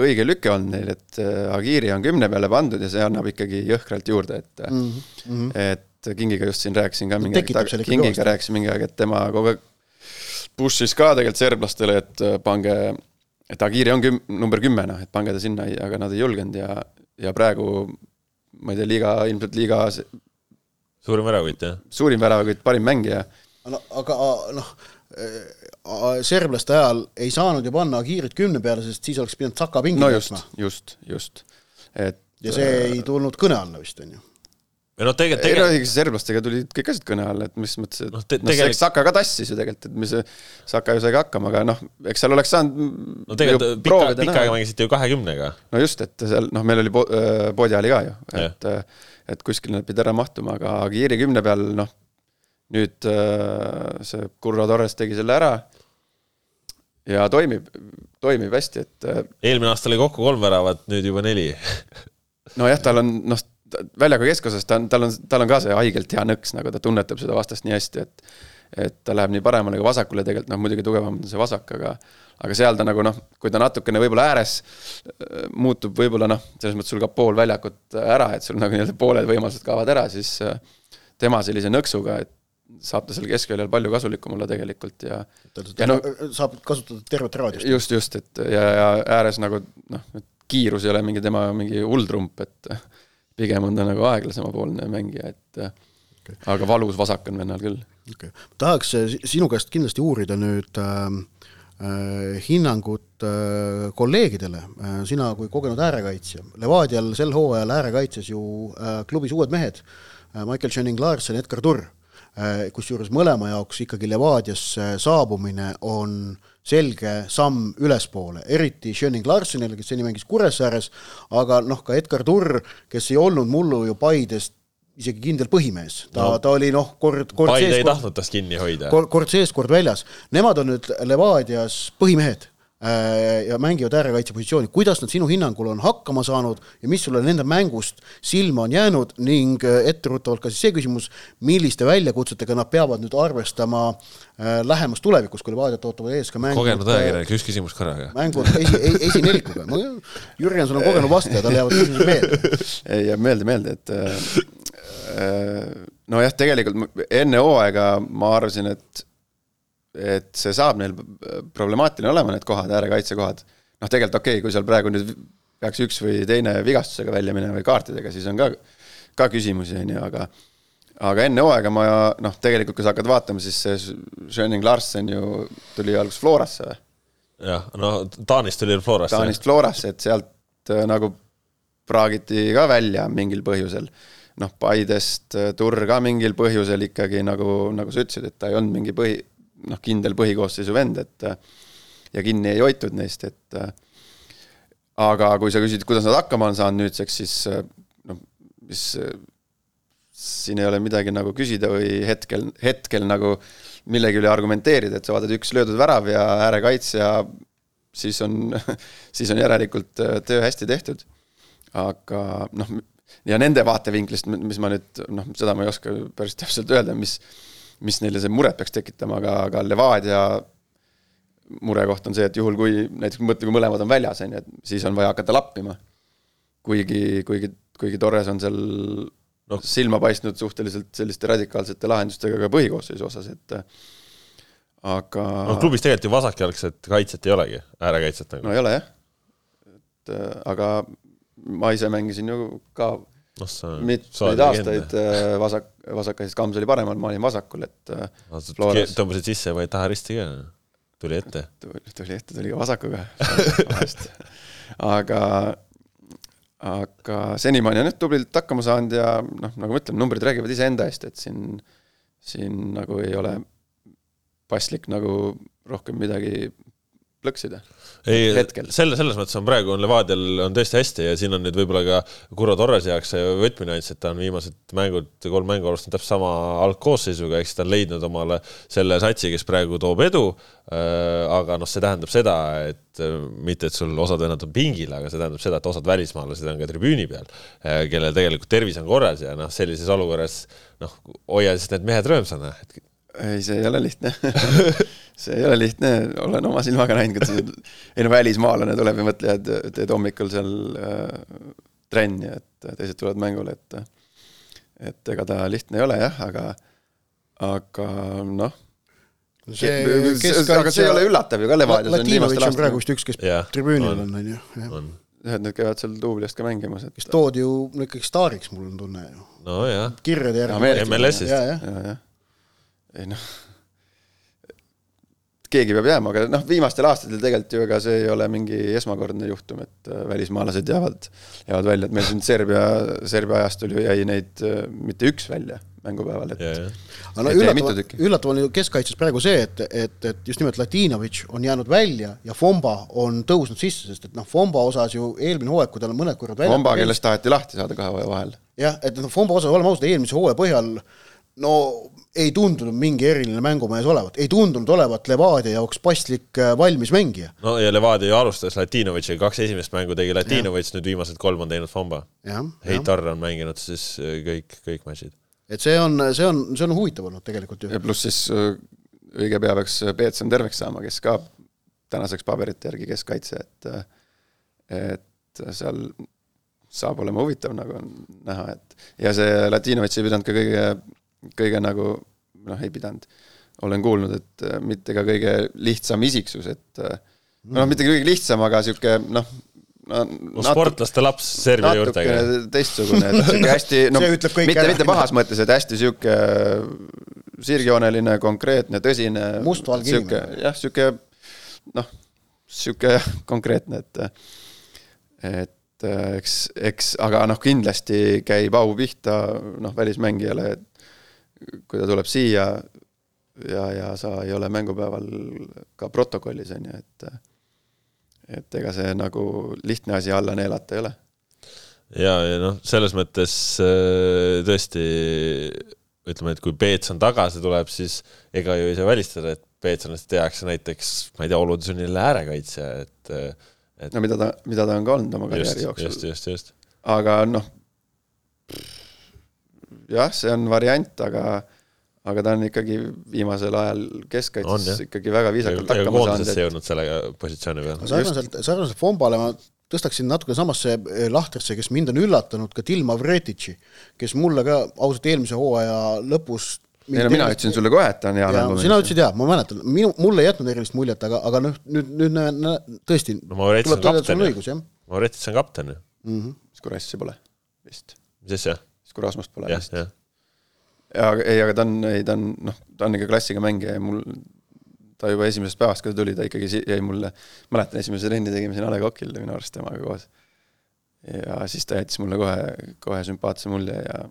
õige lüke olnud neil, et äh, Agiri on kümne peale pandud ja see annab ikkagi jõhkralt juurde, et mm, -hmm. et Kingiga just siin rääkisin ka mingi aeg, Kingiga rääkisin mingi aeg, et tema kogu aeg push'is ka tegelikult serblastele, et äh, pange, et Agiri on küm-, number kümme, noh, et pange ta sinna, aga nad ei julgenud ja, ja praegu ma ei tea, liiga, ilmselt liiga suurim väravõit, jah? suurim väravõit, parim mängija. no aga noh, serblaste ajal ei saanud ju panna Agirit kümne peale, sest siis oleks pidanud Saka pingi no just, just, just. et ja see ei tulnud kõne alla vist, on ju? Ei no tegelikult, ei no isegi serblastega tulid kõik asjad kõne alla, et mis mõttes, et Noh, noh te- no, tegelikult- Saka ka tassis ju tegelikult, et mis Saka ju sai ka hakkama, aga noh, eks seal oleks saanud no tegelikult pika, pika aega mängisite ju kahekümnega. no just, et seal noh, meil oli po- äh, Bodja oli ka ju, et et kuskil nad pidid ära mahtuma, aga Kiiri kümne peal noh, nüüd äh, see Curro Torres tegi selle ära ja toimib, toimib hästi, et äh, eelmine aasta oli kokku kolm väravat, nüüd juba neli. nojah, tal on noh, väljaku keskosas ta on, tal on, tal on ka see haigelt hea nõks, nagu ta tunnetab seda vastast nii hästi, et et ta läheb nii paremale kui vasakule tegelikult, noh muidugi tugevam on see vasak, aga aga seal ta nagu noh, kui ta natukene võib-olla ääres äh, muutub võib-olla noh, selles mõttes sul kaob pool väljakut ära, et sul nagu nii-öelda pooled võimalused kaovad ära, siis äh, tema sellise nõksuga, et saab ta seal keskväljal palju kasulikum olla tegelikult ja Ja no- saab kasutada tervet raadiost. just, just, et ja, ja ääres nagu noh, kiirus ei ole mingi tema mingi hulltrump, et pigem on ta nagu aeglasemapoolne mängija, et okay. aga valus vasak on vennal küll. okay. tahaks äh, si- sinu käest kindlasti uurida nüüd äh, äh, hinnangut äh, kolleegidele äh,, sina kui kogenud äärekaitsja, Levadial sel hooajal äärekaitses ju äh, klubis uued mehed äh,, Michael Schoening-Larsen, Edgar Turr äh,, kusjuures mõlema jaoks ikkagi Levadiasse saabumine on selge samm ülespoole, eriti Schoening-Larsenile, kes seni mängis Kuressaares, aga noh, ka Edgar Turr, kes ei olnud mullu ju Paidest isegi kindel põhimees, ta No. ta oli noh, kord, kord Paide ei kord- tahtnud tast kinni hoida. kord, kord sees, kord väljas. Nemad on nüüd Levadias põhimehed äh, ja mängivad äärekaitse positsiooni. kuidas nad sinu hinnangul on hakkama saanud ja mis sulle nende mängust silma on jäänud ning äh, etteruttavalt ka siis see küsimus, milliste väljakutsetega nad peavad nüüd arvestama äh, lähemas tulevikus, kui Levadiat ootavad ees ka mängud kogenud ajakirjanik, üks küsimus korraga. mängud esi, e- esinelikuga. Jürgenson on kogenud vastaja, talle jäävad küsimused meelde. ei jääb meelde, meelde, et äh, äh, nojah, tegelikult enne hooaega ma arvasin, et et see saab neil problemaatiline olema, need kohad, äärekaitsekohad. noh, tegelikult okei okay,, kui seal praegu nüüd peaks üks või teine vigastusega välja minema või kaartidega, siis on ka, ka küsimusi, on ju, aga aga enne hooaega ma noh, tegelikult kui sa hakkad vaatama, siis see Schöning Larsen ju tuli alguses Florasse või? jah, no Taanist tuli Florasse. Taanist Florasse, et sealt äh, nagu praagiti ka välja mingil põhjusel. noh, Paidest äh, Turr ka mingil põhjusel ikkagi nagu, nagu sa ütlesid, et ta ei olnud mingi põhi, noh, kindel põhikoosseisu vend, et äh, ja kinni ei hoitud neist, et äh, aga kui sa küsid, kuidas nad hakkama on saanud nüüdseks, siis äh, noh, mis siin ei ole midagi nagu küsida või hetkel, hetkel nagu millegi üle argumenteerida, et sa vaatad üks löödud värav ja äärekaitsja, siis on, siis on järelikult töö hästi tehtud. aga noh, ja nende vaatevinklist, mis ma nüüd noh, seda ma ei oska päris täpselt öelda, mis, mis neile see muret peaks tekitama, aga, aga Levadia murekoht on see, et juhul, kui näiteks mõtle, kui mõlemad on väljas, on ju, et siis on vaja hakata lappima. kuigi, kuigi, kuigi Torres on seal No. silma paistnud suhteliselt selliste radikaalsete lahendustega ka põhikoosseisu osas, et aga no klubis tegelikult ju vasakjalgset kaitset ei olegi, äärekaitset nagu no ei ole jah. et aga ma ise mängisin ju ka noh, sa mitmeid aastaid äh, vasak, vasakkaitses, Kams oli paremal, ma olin vasakul, et äh, Floras. tõmbasid sisse, vaid taha risti ka, tuli ette. tuli, ette, tuli ka vasakuga aga, aga senimaani on jah tublilt hakkama saanud ja noh, nagu ma ütlen, numbrid räägivad iseenda eest, et siin, siin nagu ei ole paslik nagu rohkem midagi plõksida ei, selle, selles mõttes on praegu on Levadial on tõesti hästi ja siin on nüüd võib-olla ka Kuro Torrese jaoks see võtmine andis, et ta on viimased mängud, kolm mängu alustanud täpselt sama algkoosseisuga, ehk siis ta on leidnud omale selle satsi, kes praegu toob edu. aga noh, see tähendab seda, et äh, mitte, et sul osad vennad on pingil, aga see tähendab seda, et osad välismaalased on ka tribüüni peal, kellel tegelikult tervis on korras ja noh, sellises olukorras noh, hoia siis need mehed rõõmsana, ei, see ei ole lihtne see ei ole lihtne, olen oma silmaga näinud, kuidas ei no välismaalane tuleb ja mõtle, et teed hommikul seal äh, trenni, et teised tulevad mängule, et et ega ta lihtne ei ole jah, aga aga noh, aga see ei ole üllatav ju ka Levadias. On praegu vist üks, kes Jah, tribüünil on. on, ju, et need käivad seal duubli eest ka mängimas, et kes toodi ju no ikkagi staariks, mul on tunne ju. nojah, kirjade järgi. MLS-ist. ei noh, keegi peab jääma, aga noh, viimastel aastatel tegelikult ju ega see ei ole mingi esmakordne juhtum, et äh, välismaalased jäävad, jäävad välja, et meil siin Serbia, Serbia ajastul ju jäi neid äh, mitte üks välja mängupäeval, et ja, ja. aga no üllatav üllatav on ju keskkaitses praegu see, et, et, et just nimelt Latinovic on jäänud välja ja Fomba on tõusnud sisse, sest et noh, Fomba osas ju eelmine hooaeg, kui tal mõned korrad välja Komba, kellest taheti lahti saada kahe hooaja vahel. jah, et noh, Fomba osas, oleme ausad, eelmise hooaja põhjal no ei tundunud mingi eriline mängumees olevat, ei tundunud olevat Levadia jaoks paslik äh, valmis mängija. no ja Levadia ju alustas Latinovitšiga, kaks esimest mängu tegi Latinovitš, nüüd viimased kolm on teinud Fomba. jah, Heitar on mänginud siis äh, kõik, kõik matšid. et see on, see on, see on huvitav olnud tegelikult ju ja. pluss siis äh, õige pea peaks Peetson terveks saama, kes ka tänaseks paberite järgi keskkaitse, et et seal saab olema huvitav nagu on näha, et ja see Latinovitš ei pidanud ka kõige, kõige nagu noh, ei pidanud, olen kuulnud, et äh, mitte ka kõige lihtsam isiksus, et noh, mitte kõige lihtsam, aga sihuke noh, no, no sportlaste laps juurtega. natukene teistsugune, et sihuke hästi, no mitte, mitte pahas mõttes, et hästi sihuke sirgjooneline, konkreetne, tõsine. Mustvalge inimene. jah, sihuke noh, sihuke konkreetne, et et äh, eks, eks aga noh, kindlasti käib au pihta noh, välismängijale, et kui ta tuleb siia ja, ja sa ei ole mängupäeval ka protokollis, on ju, et et ega see nagu lihtne asi alla neelata ei ole ja, ja noh, selles mõttes äh, tõesti ütleme, et kui Peetson tagasi tuleb, siis ega ju ei saa välistada, et Peetsonist tehakse näiteks, ma ei tea, olude sunnil äärekaitsja, et et no mida ta, mida ta on ka olnud oma just karjääri, just, jooksul, just, just. aga noh, jah, see on variant, aga aga ta on ikkagi viimasel ajal keskkaitses ikkagi väga viisakalt hakkama saanud, koondisesse et jõudnud selle positsiooni peal. sarnaselt, sarnaselt Fombale ma tõstaksin natuke samasse eh, lahtrisse, kes mind on üllatanud, ka Dilma Vretitši, kes mulle ka ausalt eelmise hooaja lõpus ei no mina ütlesin sulle kohe, et ta on hea ja mängumees. sina ütlesid jaa, ma mäletan, minu, mulle ei jätnud erilist muljet, aga, aga noh, nüüd, nüüd nä- nä- tõesti no Maurits on kapten on ju. Maurits on kapten ju, siis kui Rassi pole vist, mis asja, siis kui Rasmust pole vist. ja ei, aga ta on, ei ta on noh, ta on ikka klassiga mängija ja mul ta juba esimesest päevast, kui ta tuli, ta ikkagi jäi mulle, mäletan esimese trenni tegime siin A Le Coqil minu arust temaga koos. ja siis ta jättis mulle kohe, kohe sümpaatse mulje ja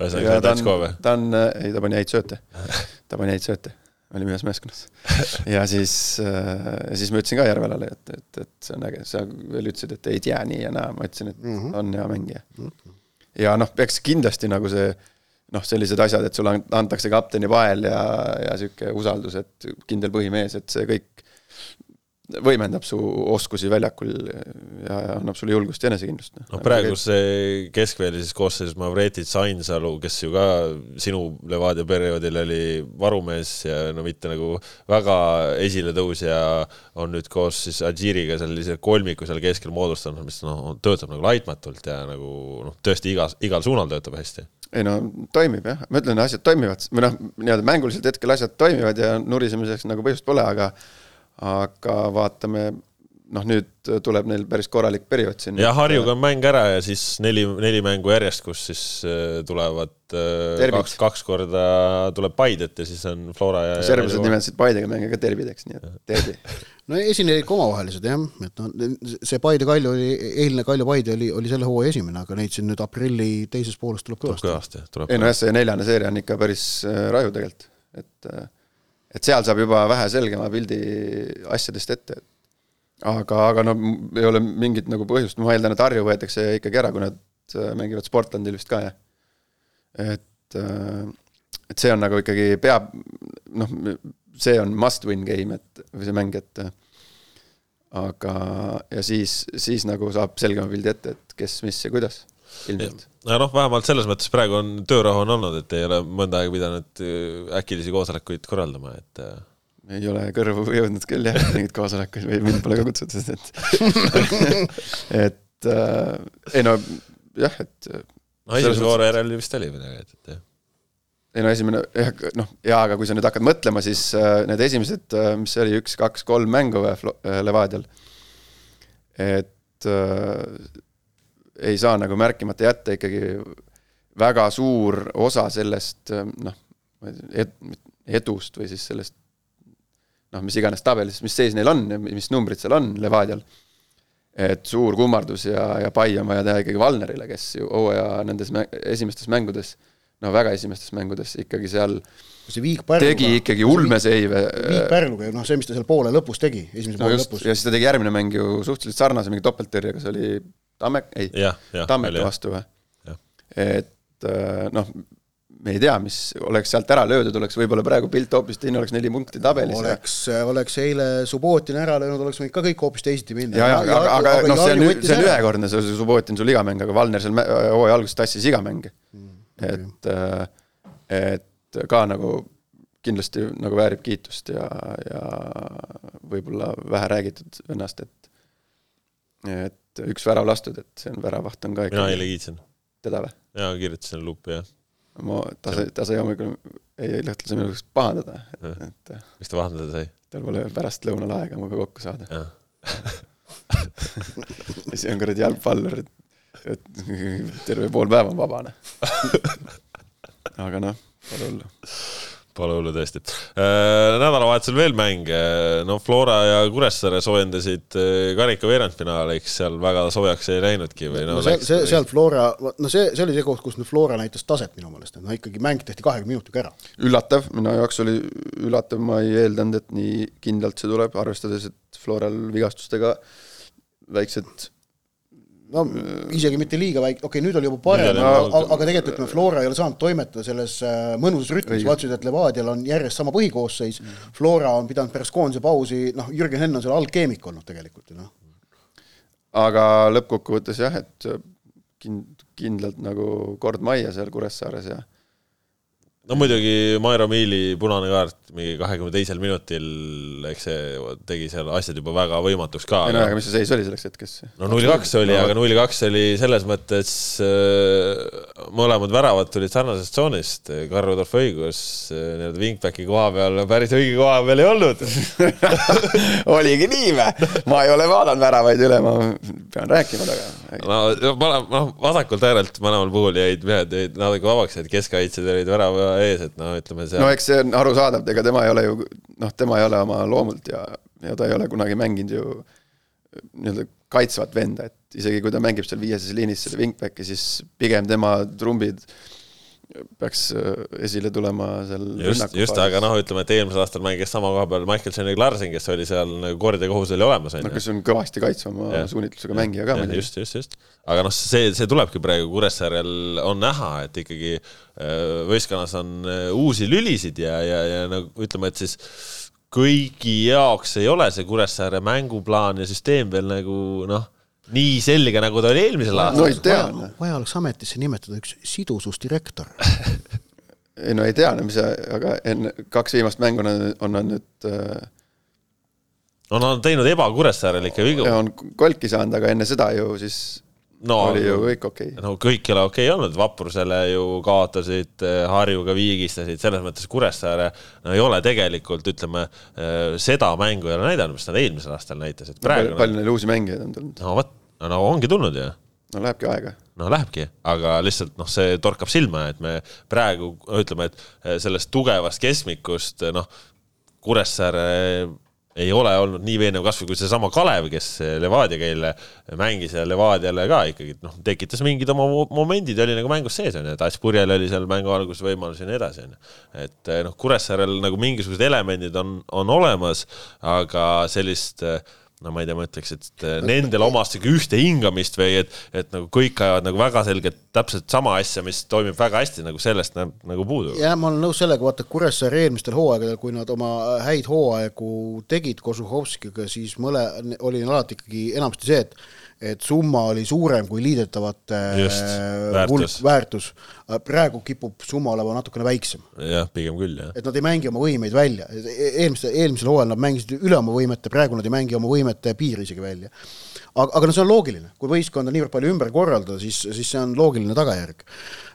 ühesõnaga ta on ka või? ta on, ei ta pani häid sööte, ta pani häid sööte, olime ühes meeskonnas. ja siis, ja siis ma ütlesin ka Järvelale, et, et, et see on äge, sa veel ütlesid, et ei tea nii ja naa, ma ütlesin, et Mhm. on hea mängija. Ja noh, eks kindlasti nagu see noh, sellised asjad, et sulle antakse kapteni pael ja, ja sihuke usaldus, et kindel põhimees, et see kõik võimendab su oskusi väljakul ja, annab sulle julgust ja enesekindlust. noh, praegu see keskväelises koosseisus Mavretic Ainsalu, kes ju ka sinu Levadia perioodil oli varumees ja no mitte nagu väga esiletõusja, on nüüd koos siis Adžiriga sellise kolmiku seal keskel moodustanud, mis noh, töötab nagu laitmatult ja nagu noh, tõesti igas, igal suunal töötab hästi. ei no toimib jah, ma ütlen, asjad toimivad või noh, nii-öelda mänguliselt hetkel asjad toimivad ja nurisemiseks nagu põhjust pole, aga aga vaatame, noh nüüd tuleb neil päris korralik periood siin. ja Harjuga on mäng ära ja siis neli, neli mängu järjest, kus siis äh, tulevad äh, Derbid. kaks, kaks korda tuleb Paidet ja siis on Flora ja serblased nimetasid Paidega mänge ka derbideks, nii et derbi. no esinesid ka omavahelised jah, et noh, see Paide Kalju oli, eilne Kalju Paide oli, oli selle hooaja esimene, aga neid siin nüüd aprilli teises pooles tuleb tuleb kõvasti. kõvasti, tuleb ei no jah, see neljane seeria on ikka päris äh, raju tegelikult, et et seal saab juba vähe selgema pildi asjadest ette. aga, aga no ei ole mingit nagu põhjust, ma eeldan, et Harju võetakse ikkagi ära, kui nad äh, mängivad Sportlandil vist ka, jah. et, et see on nagu ikkagi peab, noh, see on must win game, et või see mäng, et aga, ja siis, siis nagu saab selgema pildi ette, et kes, mis ja kuidas ilmselt. no noh, vähemalt selles mõttes praegu on töörahu on olnud, et ei ole mõnda aega pidanud äh, äkilisi koosolekuid korraldama, et äh, ei ole kõrvu jõudnud küll jah, mingeid koosolekuid või mind pole ka kutsutud, et et äh, ei no jah, et no Selles esimese vooru järel vist oli midagi, et, et jah. ei no esimene jah, noh, jaa, aga kui sa nüüd hakkad mõtlema, siis äh, need esimesed, mis see oli, üks, kaks, kolm mängu või äh, Levadial, et äh, ei saa nagu märkimata jätta ikkagi väga suur osa sellest äh, noh, edust või siis sellest noh, mis iganes tabelis, mis seis neil on ja mis numbrid seal on Levadial. et suur kummardus ja, ja pai on vaja teha ikkagi Valnerile, kes ju hooaja nendes mä esimestes mängudes, no väga esimestes mängudes ikkagi seal see Viik Pärnuga tegi ikkagi ulmeseive. Viik Pärnuga, noh see, mis ta seal poole lõpus tegi, esimese no poole just, lõpus. ja siis ta tegi järgmine mäng ju suhteliselt sarnase mingi topelttõrjega, see oli Tammek, ei. Tammeka vastu või? Et äh, noh, me ei tea, mis oleks sealt ära löödud, oleks võib-olla praegu pilt hoopis teine, oleks neli punkti tabelis oleks, oleks eile Subbotin ära löönud, oleks võinud ka kõik hoopis teisiti minna. ja, ja aga, aga, aga noh, see on, see on ühekordne, see Subbotin su ligamäng, aga Valner seal mä- hooaja alguses tassis iga mänge Mm, et, äh, et ka nagu kindlasti nagu väärib kiitust ja, ja võib-olla vähe räägitud vennast, et et üks värav lastud, et see on väravaht on ka mina eile ikka kiitsin teda või? ja kirjutasin luupi jah. ma, ta sai, ta sai hommikul, ei, ei lõhtlase minu käest pahandada, et, et mis ta vahendada sai? tal pole pärastlõunal aega minuga kokku saada. ja see on kuradi jalgpallur, et, et terve pool päeva on vabane. aga noh, pole hullu. Pole hullu tõesti. nädalavahetusel veel mänge, no Flora ja Kuressaare soojendasid äh, karika veerandfinaaliks, seal väga soojaks ei läinudki või no, no see, see, sealt Flora, no see, see oli see koht, kus nüüd Flora näitas taset minu meelest, et noh, ikkagi mäng tehti kahekümne minutiga ära. üllatav, minu jaoks oli üllatav, ma ei eeldanud, et nii kindlalt see tuleb, arvestades, et Floral vigastustega väiksed no isegi mitte liiga väike, okei okay,, nüüd oli juba parem, aga, juba- aga tegelikult ütleme, Flora ei ole saanud toimetada selles äh, mõnusas rütmis, vaatasid, et Levadial on järjest sama põhikoosseis mm. Flora on pidanud pärast koondise pausi, noh, Jürgen Henn on seal algkeemik olnud tegelikult ju noh. aga lõppkokkuvõttes jah, et kind-, kindlalt nagu kord majja seal Kuressaares ja no muidugi Mairo Miili punane kaart mingi kahekümne teisel minutil, eks see tegi seal asjad juba väga võimatuks ka. ei no aga mis see seis oli selleks hetkeks? no null kaks oli, aga null kaks oli selles mõttes äh, mõlemad väravad tulid sarnasest tsoonist, Karl-Rudolf õigus äh, nii-öelda wingbacki koha peal päris õige koha peal ei olnud. oligi nii või? ma ei ole vaadanud väravaid üle, ma pean rääkima temaga. no noh, vasakult äärelt mõlemal puhul jäid mehed jäid natuke vabaks, et keskkaitsjad olid värava ees, et no ütleme seal no eks see on arusaadav, ega tema ei ole ju noh, tema ei ole oma loomult ja, ja ta ei ole kunagi mänginud ju nii-öelda kaitsvat venda, et isegi kui ta mängib seal viieses liinis selle wingbacki, siis pigem tema trumbid peaks äh, esile tulema seal just, just, aga noh, ütleme, et eelmisel aastal mängis sama koha peal Michael Jenny Larsen, kes oli seal nagu kord ja kohus oli olemas, no onju. kes on kõvasti kaitsvama Jah. suunitlusega mängija ka just, just, just. aga noh, see, see tulebki praegu Kuressaarel on näha, et ikkagi äh, võistkonnas on äh, uusi lülisid ja, ja, ja nagu ütleme, et siis kõigi jaoks ei ole see Kuressaare mänguplaan ja süsteem veel nagu noh, nii selge, nagu ta oli eelmisel no aastal. ei tea, vaja oleks ametisse nimetada üks sidususdirektor. ei no ei tea, no mis sa, aga enne kaks viimast mängu on, on nad nüüd äh, no nad on teinud eba-Kuressaarel ikka vigu. on kolki saanud, aga enne seda ju siis no oli ju kõik okei okay.. no kõik ei ole okei okay olnud, Vaprusele ju kaotasid, Harjuga viigistasid, selles mõttes Kuressaare no ei ole tegelikult, ütleme, seda mängu ei ole näidanud, mis nad eelmisel aastal näitasid. palju, praegu palju neil uusi mängijaid on tulnud? no vot, no ongi tulnud ju no lähebki aega. no lähebki, aga lihtsalt noh, see torkab silma, et me praegu ütleme, et eh, sellest tugevast keskmikust noh, Kuressaare ei ole olnud nii veenev kasvõi kui seesama Kalev, kes Levadiaga eile mängis ja Levadiale ka ikkagi noh, tekitas mingid oma mo- momendid ja oli nagu mängus sees onju, et Aspurjel oli seal mängu alguses võimalusi ja nii edasi onju. et eh, noh, Kuressaarel nagu mingisugused elemendid on, on olemas, aga sellist eh, no ma ei tea, ma ütleks, et eh, nendele omast sihuke ühte hingamist või et, et nagu kõik ajavad nagu väga selgelt täpselt sama asja, mis toimib väga hästi, nagu sellest näeb nagu puudu. jah, ma olen nõus sellega, vaata Kuressaare eelmistel hooaegadel, kui nad oma häid hooaegu tegid Kožuhovskiga, siis mõle, oli alati ikkagi enamasti see, et et summa oli suurem kui liidetavate Just, äh, väärtus. väärtus. praegu kipub summa olema natukene väiksem, jah, pigem küll jah. et nad ei mängi oma võimeid välja, eelmisel, eelmisel hooajal nad mängisid üle oma võimete, praegu nad ei mängi oma võimete piiri isegi välja. aga, aga no see on loogiline, kui võistkonda niivõrd palju ümber korraldada, siis, siis see on loogiline tagajärg.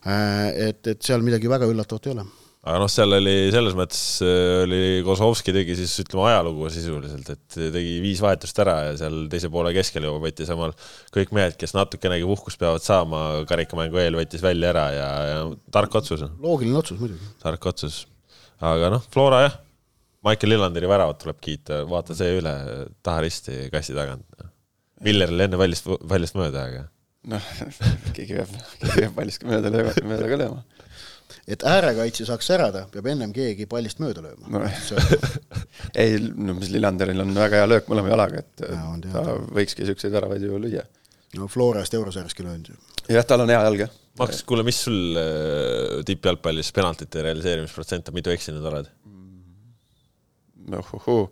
et, et seal midagi väga üllatavat ei ole aga noh, seal oli selles mõttes äh, oli Kozlovski tegi siis ütleme ajalugu sisuliselt, et tegi viis vahetust ära ja seal teise poole keskel juba võttis omal kõik mehed, kes natukenegi puhkust peavad saama karikamängu eel, võttis välja ära ja, ja tark otsus, loogiline otsus muidugi. tark otsus. aga noh, Flora jah, Michael Lillanderi väravat tuleb kiita, vaata see üle taha risti kassi tagant. Millerile enne väljast, väljast mööda, aga noh, keegi peab, keegi peab pallist mööda mööda ka lööma. Et äärekaitse saaks särada, peab ennem keegi pallist mööda lööma No. ei, no mis Lillanderil on väga hea löök mõlema jalaga, et Jaa, on ta võikski siukseid väravaid ju lüüa. no Florast eurosarjaski löönud ju. jah, tal on hea jalg jah. Maks, kuule, mis sul äh, tippjalgpallis penaltite realiseerimisprotsent on, mitu eksinud oled? ohohoo,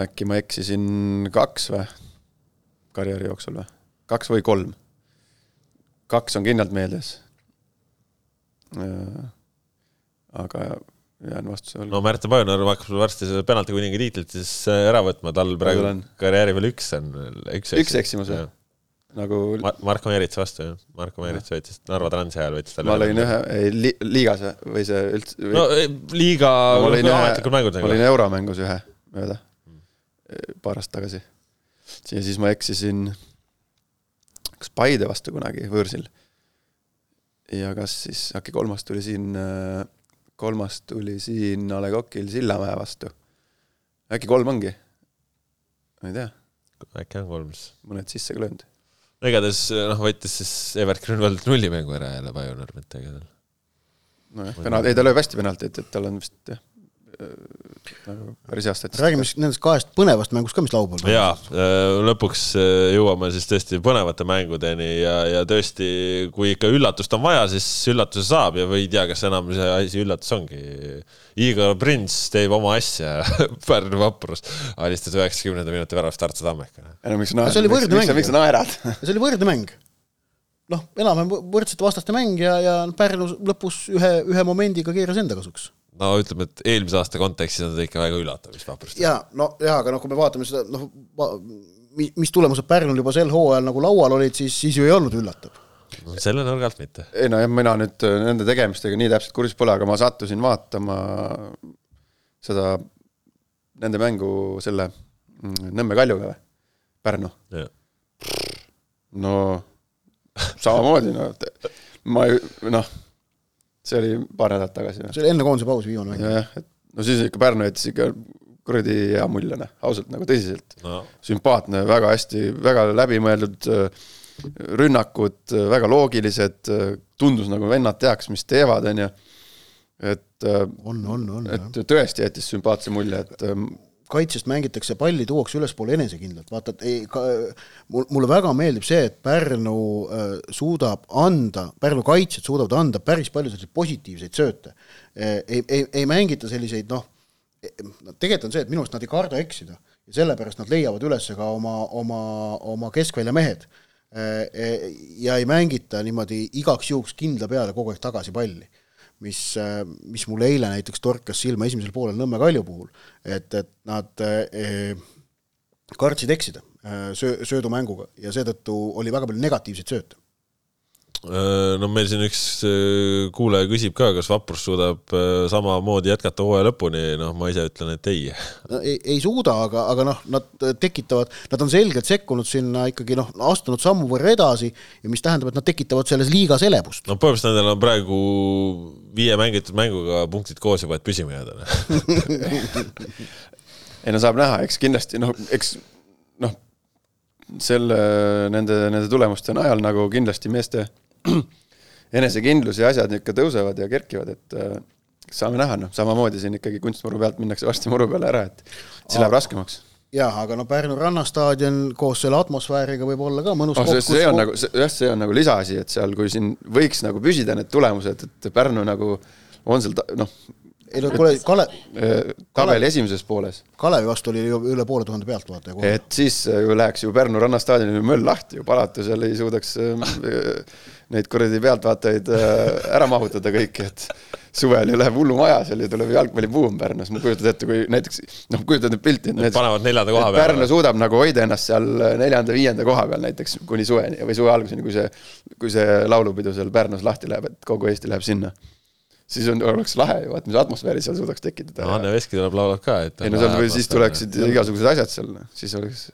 äkki ma eksisin kaks või? karjääri jooksul või? kaks või kolm? kaks on kindlalt meeles. Aga jään vastuse võlgu. No Märten Pajunõrv hakkab varsti selle penalti kuninga tiitlit siis äh, ära võtma, tal praegu karjääri veel üks on, üks üks eksimus. või? nagu Ma- Marko Merits vastu jah, Marko Merits võttis Narva Transi ajal võttis talle ma lõin ühe, ei li, liigas või- või see üldse no eh, liiga ma lõin ühe, mängud ma lõin nagu. euromängus ühe mööda, paar aastat tagasi. ja siis ma eksisin, kas Paide vastu kunagi võõrsil. Ja kas siis äkki kolmas tuli siin, kolmas tuli siin A Le Coqil Sillamäe vastu. äkki kolm ongi? ma ei tea, äkki on kolm siis. mõned sisse ka löönud. igatahes noh, võttis siis Evert Grünwald nullimängu ära jälle Pajunõrv, mitte ega tal. nojah, penalt, ei ta lööb hästi penaltit, et tal on vist jah, nagu päris hea statistika. räägime siis nendest kahest põnevast mängust ka, mis laupäeval jaa, lõpuks äh, jõuame siis tõesti põnevate mängudeni ja, ja tõesti, kui ikka üllatust on vaja, siis üllatuse saab ja või ei tea, kas enam see asi üllatus ongi. Igor Prins teeb oma asja, Pärnu vaprus alistas üheksakümnenda minuti väravast Tartu Tammeka. ei no miks naerad, see oli miks, võrdne miks, miks sa naerad? see oli võrdne mäng. noh, enam-vähem võrdsete vastaste mäng ja, ja Pärnu lõpus ühe, ühe momendiga keeras enda kasuks. No ütleme, et eelmise aasta kontekstis on ta ikka väga üllatav, mis vaprust. ja no jaa, aga noh, kui me vaatame seda noh, mis tulemused Pärnul juba sel hooajal nagu laual olid, siis, siis ju ei olnud üllatav. selle nurga alt mitte. ei no jah, mina nüüd äh, nende tegemistega nii täpselt kursis pole, aga ma sattusin vaatama seda, nende mängu selle mm, Nõmme Kaljuga või, Pärnu. no samamoodi, no ma ei, noh, see oli paar nädalat tagasi või? see oli enne koondise pausi viimane mäng. jah, et no siis ikka Pärnu jättis ikka kuradi hea mulje, noh, ausalt nagu tõsiselt. no sümpaatne, väga hästi, väga läbimõeldud äh, rünnakud, väga loogilised, tundus nagu vennad teaks, mis teevad, on ju. et, on, on, on jah. et tõesti jättis sümpaatse mulje, et kaitsest mängitakse, palli tuuakse ülespoole enesekindlalt, vaata, et ei ka,, mulle väga meeldib see, et Pärnu äh, suudab anda, Pärnu kaitsjad suudavad anda päris palju selliseid positiivseid sööte. ei, ei, ei mängita selliseid noh, tegelikult on see, et minu arust nad ei karda eksida ja sellepärast nad leiavad üles ka oma, oma, oma keskvälja mehed. ja ei mängita niimoodi igaks juhuks kindla peale kogu aeg tagasi palli mis, mis mul eile näiteks torkas silma esimesel poolel Nõmme Kalju puhul, et, et nad eh, kartsid eksida eh, söö, söödumänguga ja seetõttu oli väga palju negatiivseid sööte. No meil siin üks äh, kuulaja küsib ka, kas Vaprus suudab äh, samamoodi jätkata hooaja lõpuni, noh, ma ise ütlen, et ei. ei, ei suuda, aga, aga noh, nad tekitavad, nad on selgelt sekkunud sinna ikkagi noh, astunud sammu võrra edasi ja mis tähendab, et nad tekitavad selles liigas elevust. no põhimõtteliselt nendel on praegu viie mängitud mänguga punktid koos juba, et püsima jääda. ei no saab näha, eks kindlasti noh, eks noh, selle, nende, nende tulemuste najal nagu kindlasti meeste enesekindlus ja asjad ikka tõusevad ja kerkivad, et äh, saame näha, noh, samamoodi siin ikkagi kunstmuru pealt minnakse varsti muru peale ära, et siis läheb raskemaks jah, aga no Pärnu rannastaadion koos selle atmosfääriga võib olla ka mõnus oh,. see, see on nagu, jah, see on nagu lisaasi, et seal, kui siin võiks nagu püsida need tulemused, et Pärnu nagu on seal noh, ei no kuule, Kale-, tabeli esimeses pooles, Kalevi vastu oli ju üle poole tuhande pealtvaataja kohe. et siis ju läheks ju Pärnu rannastaadionil möll lahti ju, palata seal ei suudaks äh, neid kuradi pealtvaatajaid äh, ära mahutada kõiki, et suvel ju läheb hullumaja seal ja tuleb jalgpallibuum Pärnus, ma kujutan ette, kui näiteks noh, kujutad nüüd pilti, et need panevad neljanda koha et Pärnu peale. suudab nagu hoida ennast seal neljanda-viienda koha peal näiteks kuni suveni või suve alguseni, kui see, kui see laulupidu seal Pärnus lahti läheb, et kogu Eesti läheb sinna. siis on, oleks lahe ju, vaat mis atmosfääri seal suudaks tekitada Anne Veski tuleb laulab ka, et. ei no seal või siis tuleksid igasugused asjad seal, siis oleks,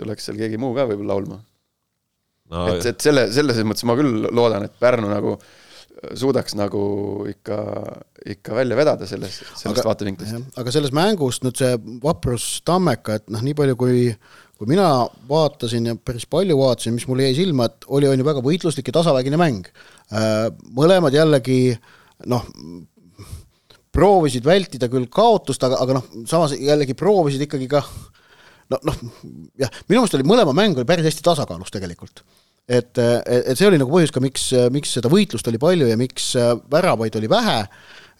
tuleks seal keegi muu ka võib-olla laulma no, et, et selle, selles mõttes ma küll loodan, et Pärnu nagu suudaks nagu ikka, ikka välja vedada sellest, sellest vaatevinklist. aga selles mängus nüüd see vaprus Tammeka, et noh, nii palju kui kui mina vaatasin ja päris palju vaatasin, mis mulle jäi silma, et oli, on ju väga võitluslik ja tasavägine mäng. Äh, mõlemad jällegi noh, proovisid vältida küll kaotust, aga, aga noh, samas jällegi proovisid ikkagi ka no noh, jah, minu meelest oli mõlema mäng oli päris hästi tasakaalus tegelikult et, et see oli nagu põhjus ka, miks, miks seda võitlust oli palju ja miks väravaid oli vähe,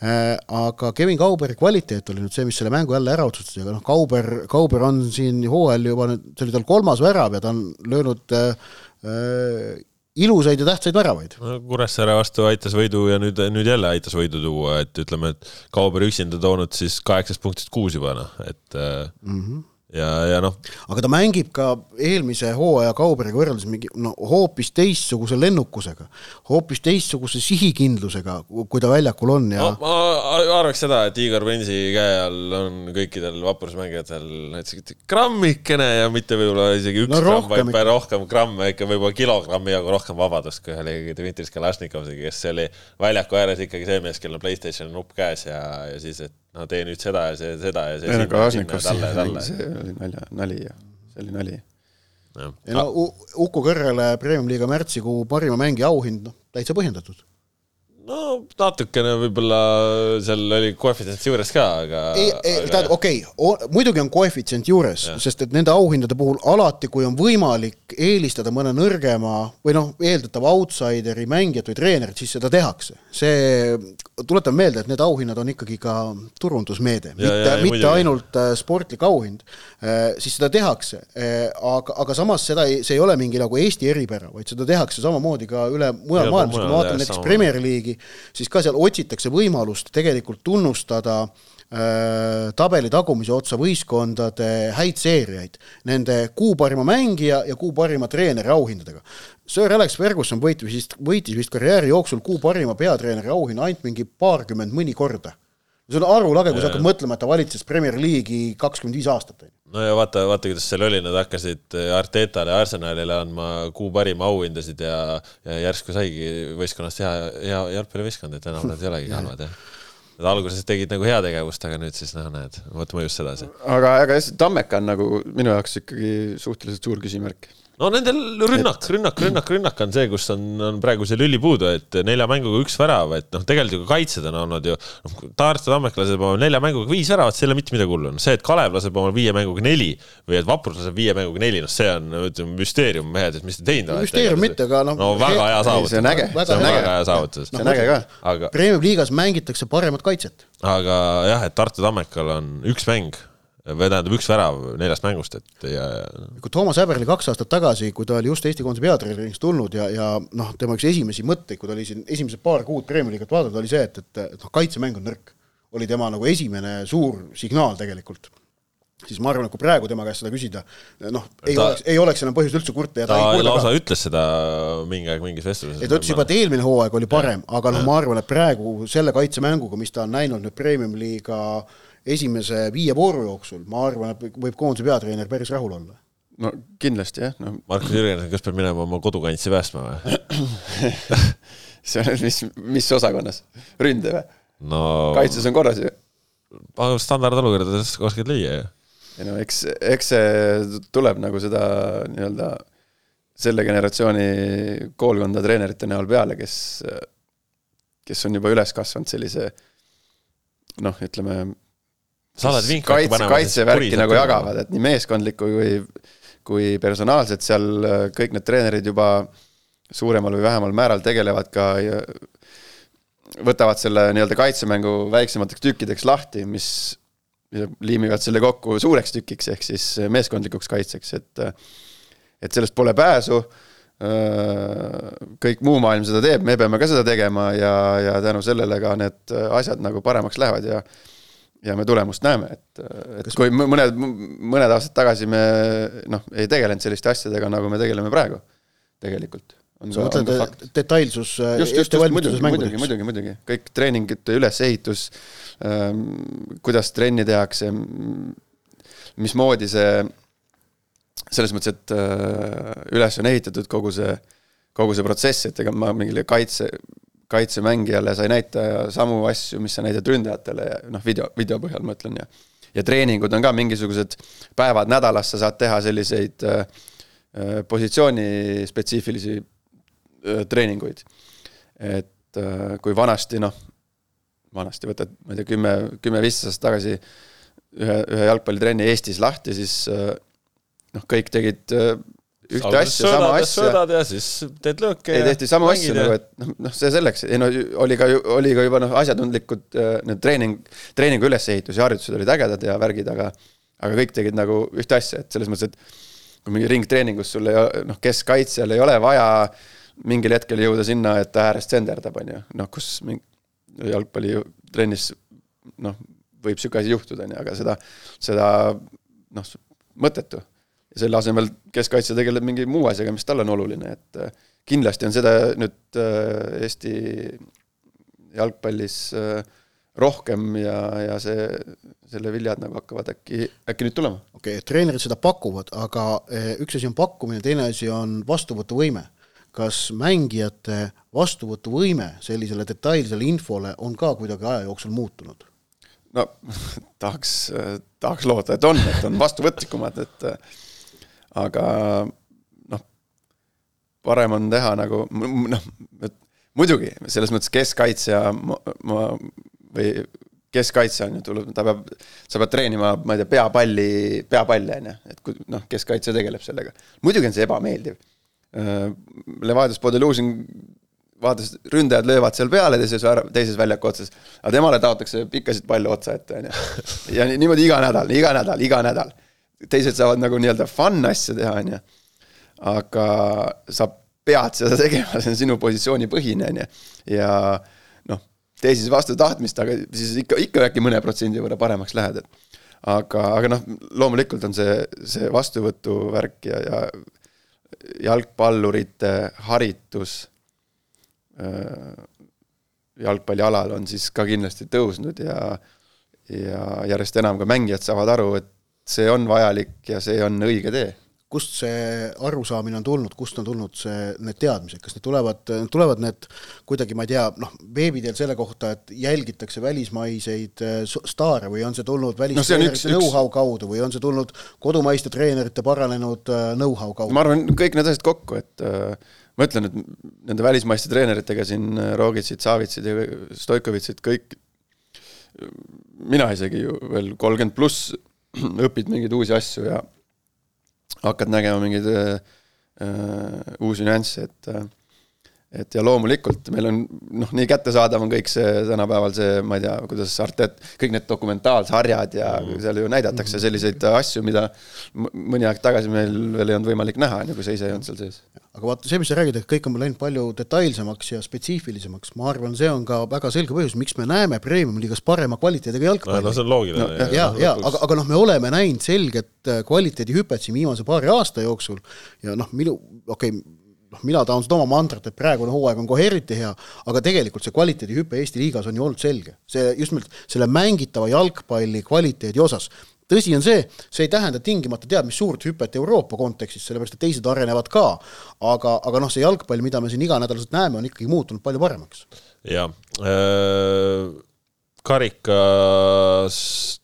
aga Kevin Kauberi kvaliteet oli nüüd see, mis selle mängu jälle ära otsustas, aga noh, Kauber, Kauber on siin hooajal juba nüüd, see oli tal kolmas värav ja ta on löönud äh, ilusaid ja tähtsaid väravaid. no Kuressaare vastu aitas võidu ja nüüd, nüüd jälle aitas võidu tuua, et ütleme, et Kauber üksinda toonud siis kaheksast punktist kuus juba noh, et mm -hmm ja, ja noh. aga ta mängib ka eelmise hooaja Kauberiga võrreldes mingi no hoopis teistsuguse lennukusega, hoopis teistsuguse sihikindlusega, kui ta väljakul on ja no,. ma arvaks seda, et Igor Pensi käe all on kõikidel vaprusmängijatel näiteks grammikene ja mitte võib-olla isegi üks no, gramm, vaid ikka. rohkem gramme, ikka võib-olla kilogrammi jagu rohkem vabadust kui ühel Dmitri Skalašnikovil, kes oli väljaku ääres ikkagi see mees, kellel on Playstationi nupp käes ja, ja siis, et no tee nüüd seda ja see, seda ja see. see oli nalja, nali ja see oli nali. ei no Uku Kõrrele Premium-liiga märtsikuu parima mängija auhind, noh, täitsa põhjendatud no natukene võib-olla seal oli koefitsient juures ka, aga. tähendab, okei okay,, muidugi on koefitsient juures, sest et nende auhindade puhul alati, kui on võimalik eelistada mõne nõrgema või noh, eeldatava outsideri mängijat või treenerit, siis seda tehakse. see, tuletan meelde, et need auhinnad on ikkagi ka turundusmeede, mitte, mitte ainult äh, sportlik auhind, äh, siis seda tehakse, äh, aga, aga samas seda ei, see ei ole mingi nagu Eesti eripära, vaid seda tehakse samamoodi ka üle mujal maailmas, kui me vaatame näiteks Premier League'i, siis ka seal otsitakse võimalust tegelikult tunnustada äh, tabeli tagumise otsa võistkondade häid seeriaid, nende kuu parima mängija ja kuu parima treeneri auhindadega. Sir Alex Ferguson võitis vist, võitis vist karjääri jooksul kuu parima peatreeneri auhinna ainult mingi paarkümmend mõni korda see on arulage, kui sa hakkad mõtlema, et ta valitses Premier League'i kakskümmend viis aastat. No ja vaata, vaata, kuidas seal oli, nad hakkasid Artetale ja Arsenalile andma kuu parima auhindasid ja, ja järsku saigi võistkonnast hea, hea jalgpallivõistkond, et enam nad ei olegi halvad, jah. Nad alguses tegid nagu heategevust, aga nüüd siis noh, näed, vot mõjus sedasi. aga, aga Tammeka on nagu minu jaoks ikkagi suhteliselt suur küsimärk no nendel rünnak, rünnak, rünnak, rünnak on see, kus on, on praegu see lüli puudu, et nelja mänguga üks värav, et noh, tegelikult ju ka kaitsjad on olnud ju, noh, Tartu Tammek laseb oma nelja mänguga viis väravat, see ei ole mitte midagi hullu, noh see, et Kalev laseb oma viie mänguga neli või et Vaprus laseb viie mänguga neli, noh see on, ütleme, müsteerium, mehed, et mis te teinud olete. müsteerium mitte, aga noh. no väga hea saavutus. see on äge. see on väga hea saavutus. see on äge ka. aga. Premium liigas mängitakse paremat kaitset. aga jah, et Tartu Tammekal on üks mäng või tähendab üks värav neljast mängust, et ja, ja. kui Toomas Häberli kaks aastat tagasi, kui ta oli just Eesti koondise peatreeneriks tulnud ja, ja noh, tema üks esimesi mõtteid, kui ta oli siin esimesed paar kuud Premier League'it vaadanud, oli see, et, et, et noh, kaitsemäng on nõrk. oli tema nagu esimene suur signaal tegelikult siis ma arvan, et kui praegu tema käest seda küsida, noh, ei ta, oleks, ei oleks enam põhjust üldse kurta ja ta, ta lausa ka. ütles seda mingi aeg mingis vestluses. ta ütles juba, et eelmine hooaeg oli parem, aga noh, ma arvan, et praegu selle kaitsemänguga, mis ta on näinud nüüd Premium liiga äh, esimese viie vooru jooksul, ma arvan, et võib koondise peatreener päris rahul olla. no kindlasti jah, noh. Markus Jürgenson, kas peab minema oma kodukantsi päästma või see on, mis, mis osakonnas, ründe või no...? kaitses on korras ju? standardolukordades oskad lüüa ju. ei no eks, eks see tuleb nagu seda nii-öelda selle generatsiooni koolkonda treenerite näol peale, kes, kes on juba üles kasvanud sellise noh, ütleme sa oled vinka kaitse, kaitsevärki nagu jagavad, et nii meeskondlikku kui, kui personaalselt seal kõik need treenerid juba suuremal või vähemal määral tegelevad ka ja võtavad selle nii-öelda kaitsemängu väiksemateks tükkideks lahti, mis liimivad selle kokku suureks tükiks, ehk siis meeskondlikuks kaitseks, et et sellest pole pääsu, kõik muu maailm seda teeb, me peame ka seda tegema ja, ja tänu sellele ka need asjad nagu paremaks lähevad ja ja me tulemust näeme, et, et Kas... kui mõned, mõned aastad tagasi me noh, ei tegelenud selliste asjadega, nagu me tegeleme praegu, tegelikult. sa mõtled detailsus äh, just, just, muidugi, muidugi, muidugi, kõik treeningite ülesehitus ähm,, kuidas trenni tehakse, mismoodi see, selles mõttes, et äh, üles on ehitatud kogu see, kogu see protsess, et ega ma mingile kaitse, kaitsemängijale sa ei näita samu asju, mis sa näitad ründajatele ja noh, video, video põhjal ma ütlen ja ja treeningud on ka mingisugused päevad nädalas, sa saad teha selliseid äh, äh positsiooni spetsiifilisi äh, treeninguid. et äh, kui vanasti noh, vanasti võtad, ma ei tea, kümme, kümme-viisteist aastat tagasi ühe, ühe jalgpallitrenni Eestis lahti, siis äh, noh, kõik tegid äh, ühte asja, sama asja. söödad ja siis teed lööke. ei, tehti samu asju nagu, et noh, noh, see selleks, ei no oli ka, oli ka juba noh, asjatundlikud need treening, treeningu ülesehitus ja harjutused olid ägedad ja värgid, aga aga kõik tegid nagu ühte asja, et selles mõttes, et kui mingi ringtreeningus sul ei ole, noh, keskkaitsjal ei ole vaja mingil hetkel jõuda sinna, et ta äärest senderdab, on ju, noh, kus mingi jalgpallitrennis noh, võib niisugune asi juhtuda, on ju, aga seda, seda noh, mõttetu. Ja selle asemel keskkaitse tegeleb mingi muu asjaga, mis talle on oluline, et äh, kindlasti on seda nüüd äh, Eesti jalgpallis äh, rohkem ja, ja see, selle viljad nagu hakkavad äkki, äkki nüüd tulema. okei okay,, treenerid seda pakuvad, aga üks asi on pakkumine, teine asi on vastuvõtuvõime kas mängijate vastuvõtuvõime sellisele detailsele infole on ka kuidagi aja jooksul muutunud? no tahaks, tahaks loota, et on, et on vastuvõtlikumad, et aga noh, parem on teha nagu noh, et muidugi, selles mõttes keskkaitsja, ma, ma või keskkaitse on ju, tuleb, ta peab, sa pead treenima, ma ei tea, peapalli, peapalli on ju, et kui noh, keskkaitse tegeleb sellega. muidugi on see ebameeldiv Äh, Levadios Podelužin vaatas, ründajad löövad seal peale teises, teises väljaku otsas, aga temale taotakse pikkasid palle otsa ette, on ju. ja niimoodi iga nädal, iga nädal, iga nädal. Teised saavad nagu nii-öelda fun asja teha, on ju. aga sa pead seda tegema, see on sinu positsioonipõhine, on ju. ja noh, tee siis vastu tahtmist, aga siis ikka, ikka äkki mõne protsendi võrra paremaks lähed, et aga, aga noh, loomulikult on see, see vastuvõtuvärk ja, ja jalgpallurite haritus äh, jalgpallialal on siis ka kindlasti tõusnud ja ja järjest enam ka mängijad saavad aru, et see on vajalik ja see on õige tee. Kust see arusaamine on tulnud, kust on tulnud see, need teadmised, kas need tulevad, tulevad need kuidagi, ma ei tea, noh, veebi teel selle kohta, et jälgitakse välismaiseid äh, staare või on see tulnud välistreenerite no know-how kaudu või on see tulnud kodumaiste treenerite paranenud äh, know-how kaudu? ma arvan, kõik need asjad kokku, et äh, ma ütlen, et nende välismaiste treeneritega siin Rogitsid, Savitsid ja Stoikovitsid, kõik, mina isegi ju veel kolmkümmend pluss õpid mingeid uusi asju ja hakkad nägema mingeid äh, äh, uusi nüansse, et äh, et ja loomulikult meil on noh, nii kättesaadav on kõik see tänapäeval see, ma ei tea, kuidas Artet, kõik need dokumentaalsarjad ja mm. seal ju näidatakse selliseid asju, mida mõni aeg tagasi meil veel ei olnud võimalik näha, on ju, kui sa ise ei olnud seal sees. aga vaata, see, mis sa räägid, et kõik on läinud palju detailsemaks ja spetsiifilisemaks, ma arvan, see on ka väga selge põhjus, miks me näeme premium-liigas parema kvaliteediga jalgpalli. no see on loogiline no,. ja, ja, ja, aga, aga noh, me oleme näinud selget äh, kvaliteedihüpet siin viimase paari aasta jooksul ja noh, minu, okei okay,, noh, mina tahan seda oma mantrat, et praegune hooaeg on kohe eriti hea, aga tegelikult see kvaliteedihüpe Eesti liigas on ju olnud selge. see just nimelt selle mängitava jalgpalli kvaliteedi osas. tõsi on see, see ei tähenda tingimata tead mis suurt hüpet Euroopa kontekstis, sellepärast et teised arenevad ka, aga, aga noh, see jalgpall, mida me siin iganädalaselt näeme, on ikkagi muutunud palju paremaks. jah äh karikas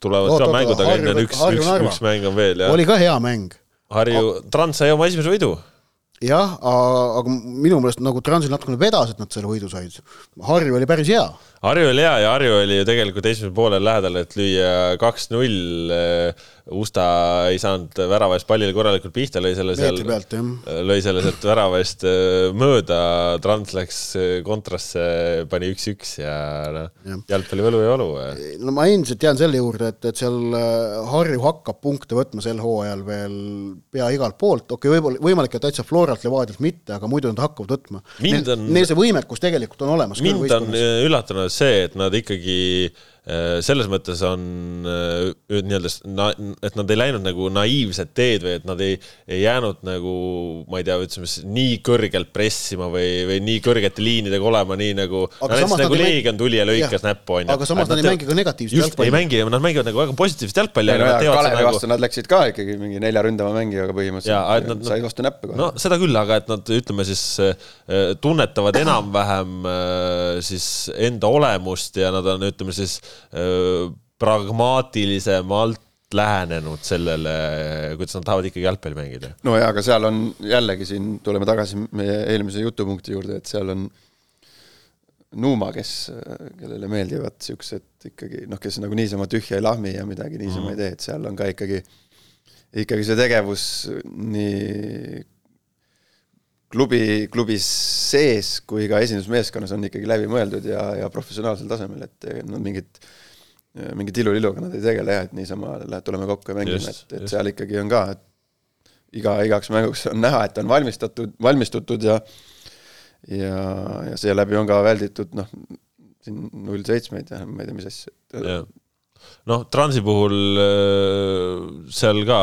tulevad oot, ka mängud, aga enne üks, üks, üks mäng on veel, jah. oli ka hea mäng. Harju, Trans sai oma esimese võidu jah, aga minu meelest nagu Transil natukene vedas, et nad selle võidu said. Harju oli päris hea. Harju oli hea ja Harju oli ju tegelikult esimesel poolel lähedal, et lüüa kaks-null Usta ei saanud värava eest pallile korralikult pihta, lõi selle seal, lõi selle sealt värava eest äh, mööda, Trans läks äh, kontrasse, pani üks-üks ja noh, jalgpalli võlu ja valu. no ma endiselt jään selle juurde, et, et seal äh, Harju hakkab punkte võtma sel hooajal veel pea igalt poolt, okei okay,, võib-olla, võimalik, et täitsa Floralt, Levadialt mitte, aga muidu nad hakkavad võtma. Neil, see võimekus tegelikult on olemas. mind on üllatunud see, et nad ikkagi selles mõttes on äh, nii-öelda, et nad ei läinud nagu naiivset teed või et nad ei, ei jäänud nagu, ma ei tea, ütleme siis nii kõrgelt pressima või, või nii kõrgete liinidega olema, nii nagu. nagu Leegion tuli ja lõikas näppu, onju. aga samas nad ei mängi ka negatiivset jalgpalli. ei mängi, nad mängivad nagu väga positiivset jalgpalli. Kalevi nagu- vastu nad läksid ka ikkagi mingi nelja ründava mängijaga põhimõtteliselt. Nad, sai vastu näppe kohe. no seda küll, aga et nad ütleme siis äh, tunnetavad enam-vähem äh, siis enda olemust ja nad on, ütleme siis pragmaatilisemalt lähenenud sellele, kuidas nad tahavad ikkagi jalgpalli mängida. no jaa, aga seal on jällegi siin, tuleme tagasi meie eelmise jutupunkti juurde, et seal on Nuuma, kes, kellele meeldivad siuksed ikkagi noh, kes nagu niisama tühja ei lahmi ja midagi niisama mm. ei tee, et seal on ka ikkagi, ikkagi see tegevus nii klubi, klubi sees kui ka esindusmeeskonnas on ikkagi läbimõeldud ja, ja professionaalsel tasemel, et no mingit, mingi tiluliluga nad ei tegele jah, et niisama lähed, tuleme kokku ja mängime, et, et seal ikkagi on ka, et iga, igaks mänguks on näha, et on valmistatud, valmistutud ja ja, ja seeläbi on ka välditud noh, siin null seitsmeid ja ma ei tea, mis asja noh, Transi puhul äh, seal ka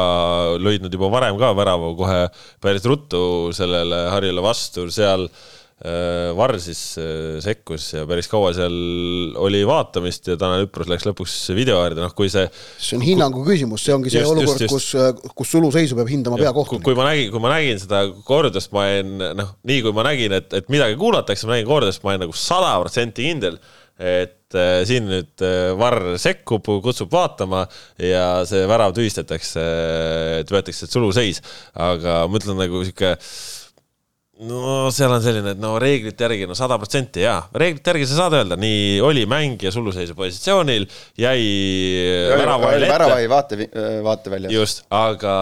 lõid nad juba varem ka värava kohe päris ruttu sellele Harjule vastu, seal äh, Varr siis äh, sekkus ja päris kaua seal oli vaatamist ja Tanel Üprus läks lõpuks video äärde, noh kui see see on hinnangu küsimus, see ongi see just, olukord, kus, kus suluseisu peab hindama peakohtunik. kui ma nägin, kui ma nägin seda kordust, ma jäin noh, nii kui ma nägin, et, et midagi kuulatakse, ma nägin kordust, ma olin nagu sada protsenti kindel et äh, siin nüüd äh, Varr sekkub, kutsub vaatama ja see värav tühistatakse, et võetakse suluseis, aga ma ütlen nagu sihuke no seal on selline, et no reeglite järgi no sada protsenti jaa, reeglite järgi sa saad öelda, nii oli mängija suluseisu positsioonil, jäi värava jäi vaate, vaateväljas. just, aga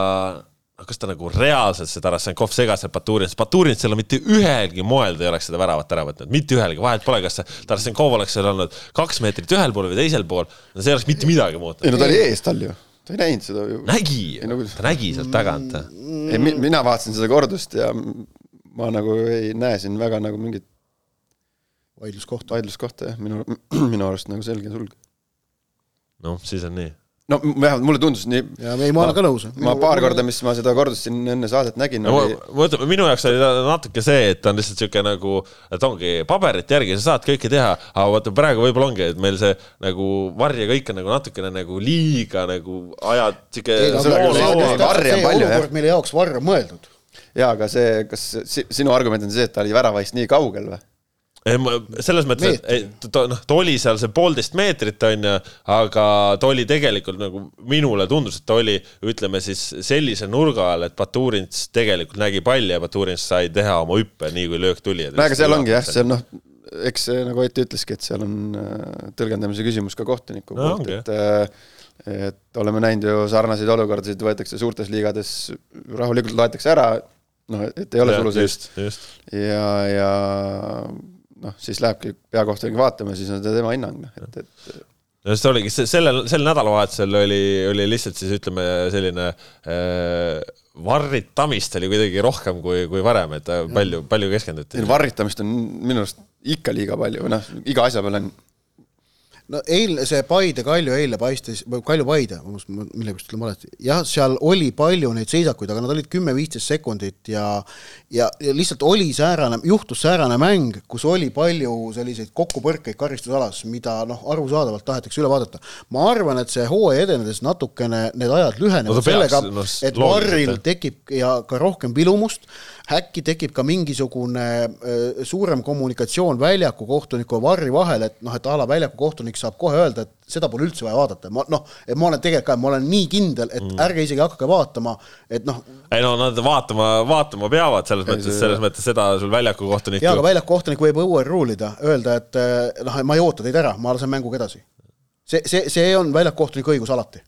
kas ta nagu reaalselt seda Rassenkov segas seal Baturinist, Baturinist seal mitte ühelgi moel ta ei oleks seda väravat ära võtnud, mitte ühelgi, vahet pole, kas see Rassenkov oleks seal olnud kaks meetrit ühel pool või teisel pool, no see ei oleks mitte midagi muutnud. ei no ta oli ees tal ju, ta ei näinud seda ju. nägi, no, ta nägi sealt tagant. ei, mina vaatasin seda kordust ja ma nagu ei näe siin väga nagu mingit vaidluskohta, vaidluskohta jah, minu, minu arust nagu selge sulg. noh, siis on nii no vähemalt mulle tundus nii. ja ei, ma olen ka nõus. ma paar korda, mis ma seda kordust siin enne saadet nägin no, oli.... mõtle, minu jaoks oli natuke see, et on lihtsalt sihuke nagu, et ongi paberite järgi sa saad kõike teha, aga vaata praegu võib-olla ongi, et meil see nagu varje kõik on nagu natukene nagu liiga nagu ajad sihuke. mille jaoks varr on mõeldud. jaa, aga see, kas sinu argument on see, et ta oli väravast nii kaugel või? Selles mõttes, et ta noh, ta oli seal see poolteist meetrit, on ju, aga ta oli tegelikult nagu minule tundus, et ta oli, ütleme siis sellise nurga all, et Baturins tegelikult nägi palli ja Baturins sai teha oma hüppe, nii kui löök tuli. no aga seal ongi jah, seal noh, eks see nagu Ott ütleski, et seal on äh, tõlgendamise küsimus ka kohtuniku no, poolt, et äh, et oleme näinud ju sarnaseid olukordasid, võetakse suurtes liigades, rahulikult loetakse ära, noh, et ei ole suluseist. ja, ja noh, siis lähebki peakohtunik vaatama, siis on tema hinnang, noh, et, et no see oligi, sellel, sel nädalavahetusel oli, oli lihtsalt siis ütleme selline äh, varritamist oli kuidagi rohkem kui, kui varem, et palju, palju keskenduti. varritamist on minu arust ikka liiga palju, noh, iga asja peale on no eilne, see Paide Kalju eile paistis, Kalju Paide, millegipärast ütlen valesti, jah, seal oli palju neid seisakuid, aga nad olid kümme-viisteist sekundit ja ja, ja lihtsalt oli säärane, juhtus säärane mäng, kus oli palju selliseid kokkupõrkeid karistusalas, mida noh, arusaadavalt tahetakse üle vaadata. ma arvan, et see hooaja edenedes natukene need ajad lühenevad no, sellega, no, et Varril tekib ja ka rohkem pilumust, äkki tekib ka mingisugune äh, suurem kommunikatsioon väljaku kohtuniku ja Varri vahel, et noh, et a la väljaku kohtunik saab kohe öelda, et seda pole üldse vaja vaadata, ma noh, et ma olen tegelikult ka, ma olen nii kindel, et mm. ärge isegi hakake vaatama, et noh. ei no nad vaatama, vaatama peavad selles mõttes, selles mõttes seda sul väljaku kohtunik. jaa, aga väljaku kohtunik võib overrule ida, öelda, et eh, noh, ma ei oota teid ära, ma lasen mänguga edasi. see, see, see on väljaku kohtuniku õigus alati.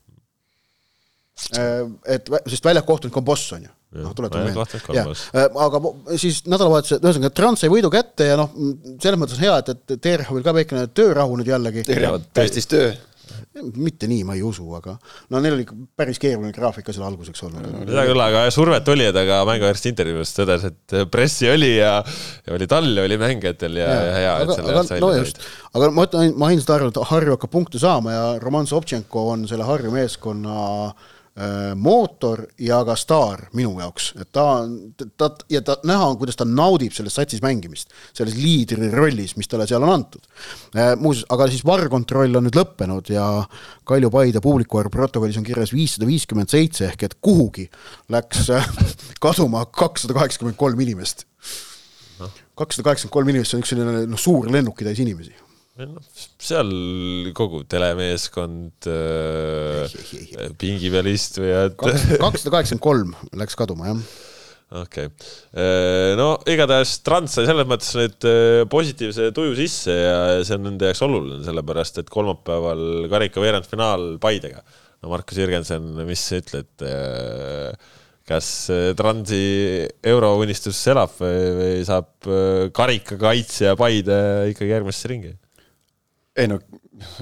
Eh, et sest väljaku kohtunik on boss, on ju noh, tuletame meelde. Äh, aga siis nädalavahetusel, ühesõnaga Trans sai võidu kätte ja noh, selles mõttes on hea, et, et TRH-il ka väikene töörahu nüüd jällegi. tõestis töö. Mitte nii, ma ei usu, aga no neil oli päris keeruline graafik ka seal alguseks olnud. seda küll, aga survet oli, et aga mängujärgst intervjuus tõdes, et pressi oli ja, ja oli tall ja oli mängijatel ja, ja, ja hea, et selle aga, no just, aga ma ütlen, ma hindasin Harju, et Harju hakkab punkte saama ja Roman Sobtšenko on selle Harju meeskonna äh, Äh, mootor ja ka staar minu jaoks, et ta on, ta ja ta näha on, kuidas ta naudib selles satsis mängimist, selles liidri rollis, mis talle seal on antud. Äh, muuseas, aga siis varrkontroll on nüüd lõppenud ja Kalju Paide publiku arv protokollis on kirjas viissada viiskümmend seitse ehk et kuhugi läks äh, kaduma kakssada kaheksakümmend kolm inimest. kakssada kaheksakümmend kolm inimest, see on üks selline noh, suur lennukitäis inimesi noh, seal kogu telemeeskond äh,, pingi peal istujad. kakssada kaheksakümmend kolm läks kaduma, jah okei okay., äh, no igatahes Trans sai selles mõttes nüüd äh, positiivse tuju sisse ja see on nende jaoks oluline, sellepärast et kolmapäeval karika veerandfinaal Paidega. no Markus Jürgensen, mis sa ütled? Äh, kas Transi eurounistus elab või, või saab karikakaitsja Paide ikkagi järgmisse ringi? Ei no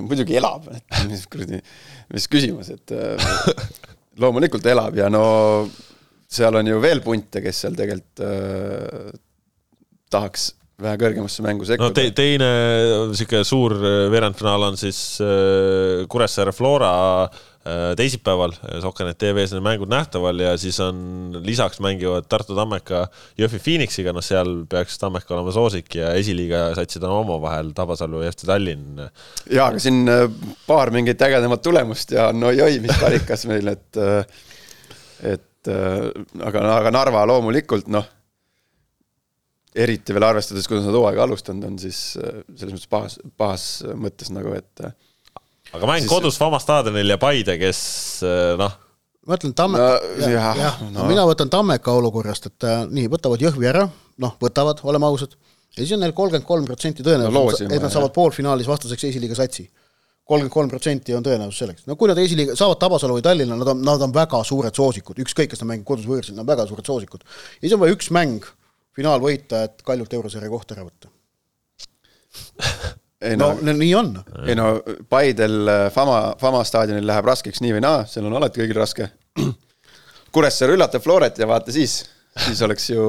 muidugi elab, et mis kuradi, mis küsimus, et loomulikult elab ja no seal on ju veel punte, kes seal tegelikult äh, tahaks vähe kõrgemasse mängu sekkuda. no te, teine niisugune suur veerandfinaal on siis äh, Kuressaare Flora Äh, teisipäeval äh, Sokkenet tv-s need mängud nähtaval ja siis on lisaks mängivad Tartu Tammeka Jõhvi Phoenixiga, noh, seal peaks Tammeka olema soosik ja esiliiga satsid on omavahel Tabasalu ja FC Tallinn. ja, aga siin äh, paar mingit ägedamat tulemust ja no oi-oi, mis karikas meil, et et aga, aga Narva loomulikult noh, eriti veel arvestades, kuidas nad hooaega alustanud on, siis selles mõttes pahas, pahas mõttes nagu, et aga mäng siis... kodus Fama staadionil ja Paide, kes eh, noh. ma ütlen Tamme no,, jah, jah, no. mina võtan Tammeka olukorrast, et äh, nii, võtavad Jõhvi ära, noh, võtavad, oleme ausad, ja siis on neil kolmkümmend kolm protsenti tõenäosus et nad saavad poolfinaalis vastaseks esiliiga satsi. kolmkümmend kolm protsenti on tõenäosus selleks, no kui nad esiliiga, saavad Tabasalu või Tallinna, nad on, nad on väga suured soosikud, ükskõik, kas nad mängivad kodus või võõrsil, nad on väga suured soosikud. ja siis on vaja üks mäng finaal võita, et Kaljult eurosarja kohta ära võtta ei no, no nii on. ei no Paidel äh, Fama, Fama staadionil läheb raskeks nii või naa, seal on alati kõigil raske. Kuressaare üllatab Floret ja vaata siis, siis oleks ju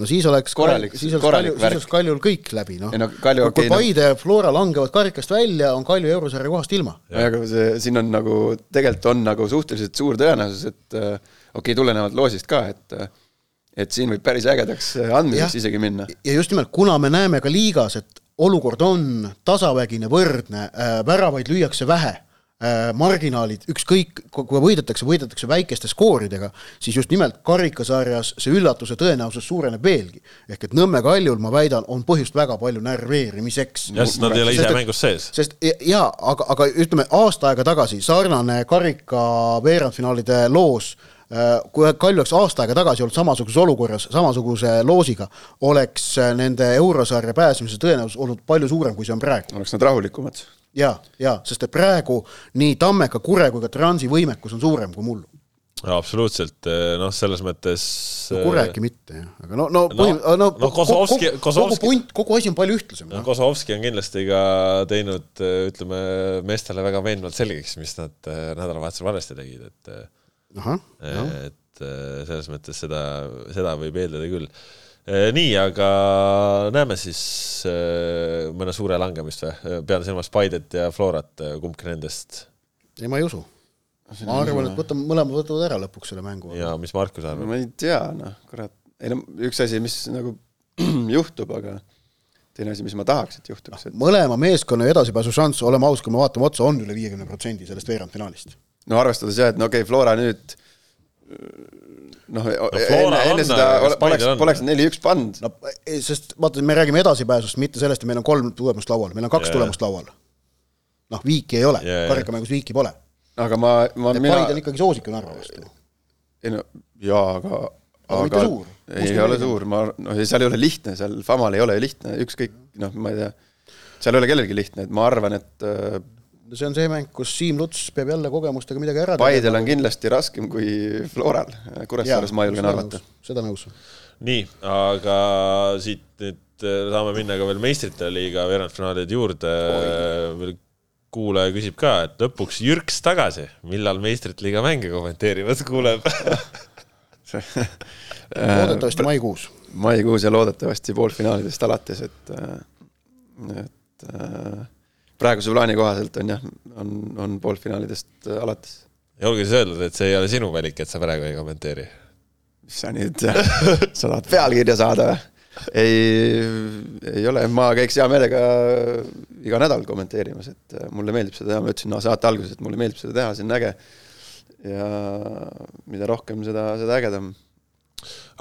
no siis oleks korralik, siis oleks Kalju, siis oleks Kaljul kõik läbi, noh. No, Kalju, kui okay, Paide ja no... Flora langevad karikast välja, on Kalju eurosarja kohast ilma. aga see, siin on nagu, tegelikult on nagu suhteliselt suur tõenäosus, et äh, okei okay,, tulenevalt loosist ka, et äh, et siin võib päris ägedaks andmiseks isegi minna. ja just nimelt, kuna me näeme ka liigas, et olukord on tasavägine, võrdne äh,, väravaid lüüakse vähe äh,, marginaalid, ükskõik, kui võidetakse, võidetakse väikeste skooridega, siis just nimelt karikasarjas see üllatuse tõenäosus suureneb veelgi. ehk et Nõmme Kaljul, ma väidan, on põhjust väga palju närveerimiseks. jah, sest nad ei ole ise mängus sees. sest jaa, aga, aga ütleme, aasta aega tagasi sarnane karika veerandfinaalide loos Äh, kui Kalju oleks aasta aega tagasi olnud samasuguses olukorras, samasuguse loosiga, oleks äh, nende eurosarja pääsemise tõenäosus olnud palju suurem, kui see on praegu. oleks nad rahulikumad. ja, ja sest et praegu nii Tammeka, Kure kui ka Transi võimekus on suurem kui mullu no absoluutselt, äh, noh, selles mõttes no Kure äkki mitte, jah, aga no, no no, no, no Kozovski, kogu punt, kogu asi on palju ühtlasem. no Kozovski on kindlasti ka teinud, ütleme, meestele väga veenvalt selgeks, mis nad nädalavahetusel valesti tegid, et et äh, selles mõttes seda, seda võib eeldada küll. Äh, nii, aga näeme siis äh, mõne suure langemist või? pean silmas Paidet ja Florat, kumbki nendest? ei, ma ei usu. ma arvan, et võtame, mõlemad võtavad ära lõpuks selle mängu. ja mis Markus arvab? ma ei tea, noh, kurat, ei no üks asi, mis nagu juhtub, aga teine asi, mis ma tahaks, et juhtuks et.... mõlema meeskonna edasipääsu šanss, oleme ausad, kui me vaatame otsa, on üle viiekümne protsendi sellest veerandfinaalist no arvestades jah, et no okei okay,, Flora nüüd noh no, enne, enne seda poleks, poleks neli-üks pannud. no sest vaata, me räägime edasipääsust, mitte sellest, et meil on kolm tulemust laual, meil on kaks yeah. tulemust laual. noh, viiki ei ole yeah,, karikamängus viiki pole. aga ma, ma mina Paide on ikkagi soosik Narva vastu. ei no jaa, aga aga mitte suur. ei ole suur, ma noh, seal ei ole lihtne, seal Famal ei ole lihtne, ükskõik noh, ma ei tea, seal ei ole kellelgi lihtne, et ma arvan, et äh, see on see mäng, kus Siim Luts peab jälle kogemustega midagi ära tegema. Paidel on kindlasti raskem kui Floral, Kuressaares ma julgen arvata. seda nõus. nii, aga siit nüüd äh, saame minna ka veel meistrite liiga veerandfinaalide juurde. kuulaja küsib ka, et lõpuks Jürks tagasi, millal meistrite liiga mänge kommenteerimas kuuleb loodetavasti maikuus. maikuus ja loodetavasti poolfinaalidest alates, et, et praeguse plaani kohaselt on jah, on, on poolfinaalidest alates. ja olgu siis öeldud, et see ei ole sinu valik, et sa praegu ei kommenteeri. mis sa nüüd, sa tahad pealkirja saada või? ei, ei ole, ma käiks hea meelega iga nädal kommenteerimas, et mulle meeldib seda teha, ma ütlesin no, saate alguses, et mulle meeldib seda teha, see on äge. ja mida rohkem, seda, seda ägedam.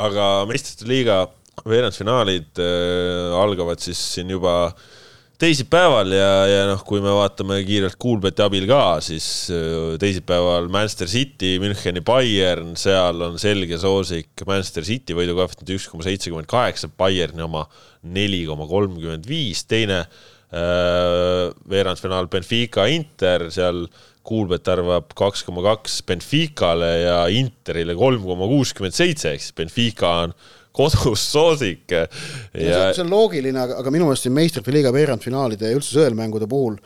aga meistrite liiga veerandfinaalid äh, algavad siis siin juba äh, teisipäeval ja, ja noh, kui me vaatame kiirelt Kuulbeti abil ka, siis äh, teisipäeval Manchester City, Müncheni Bayern, seal on selge soosik Manchester City võidukoefitsient üks koma seitsekümmend kaheksa, Bayerni oma neli koma kolmkümmend viis, teine äh, veerandfinaal Benfica Inter, seal Kuulbet arvab kaks koma kaks Benficale ja Interile kolm koma kuuskümmend seitse, ehk siis Benfica on kodus soosik. ja see on loogiline, aga, minu meelest siin meistrite liiga veerandfinaalide ja üldse sõelmängude puhul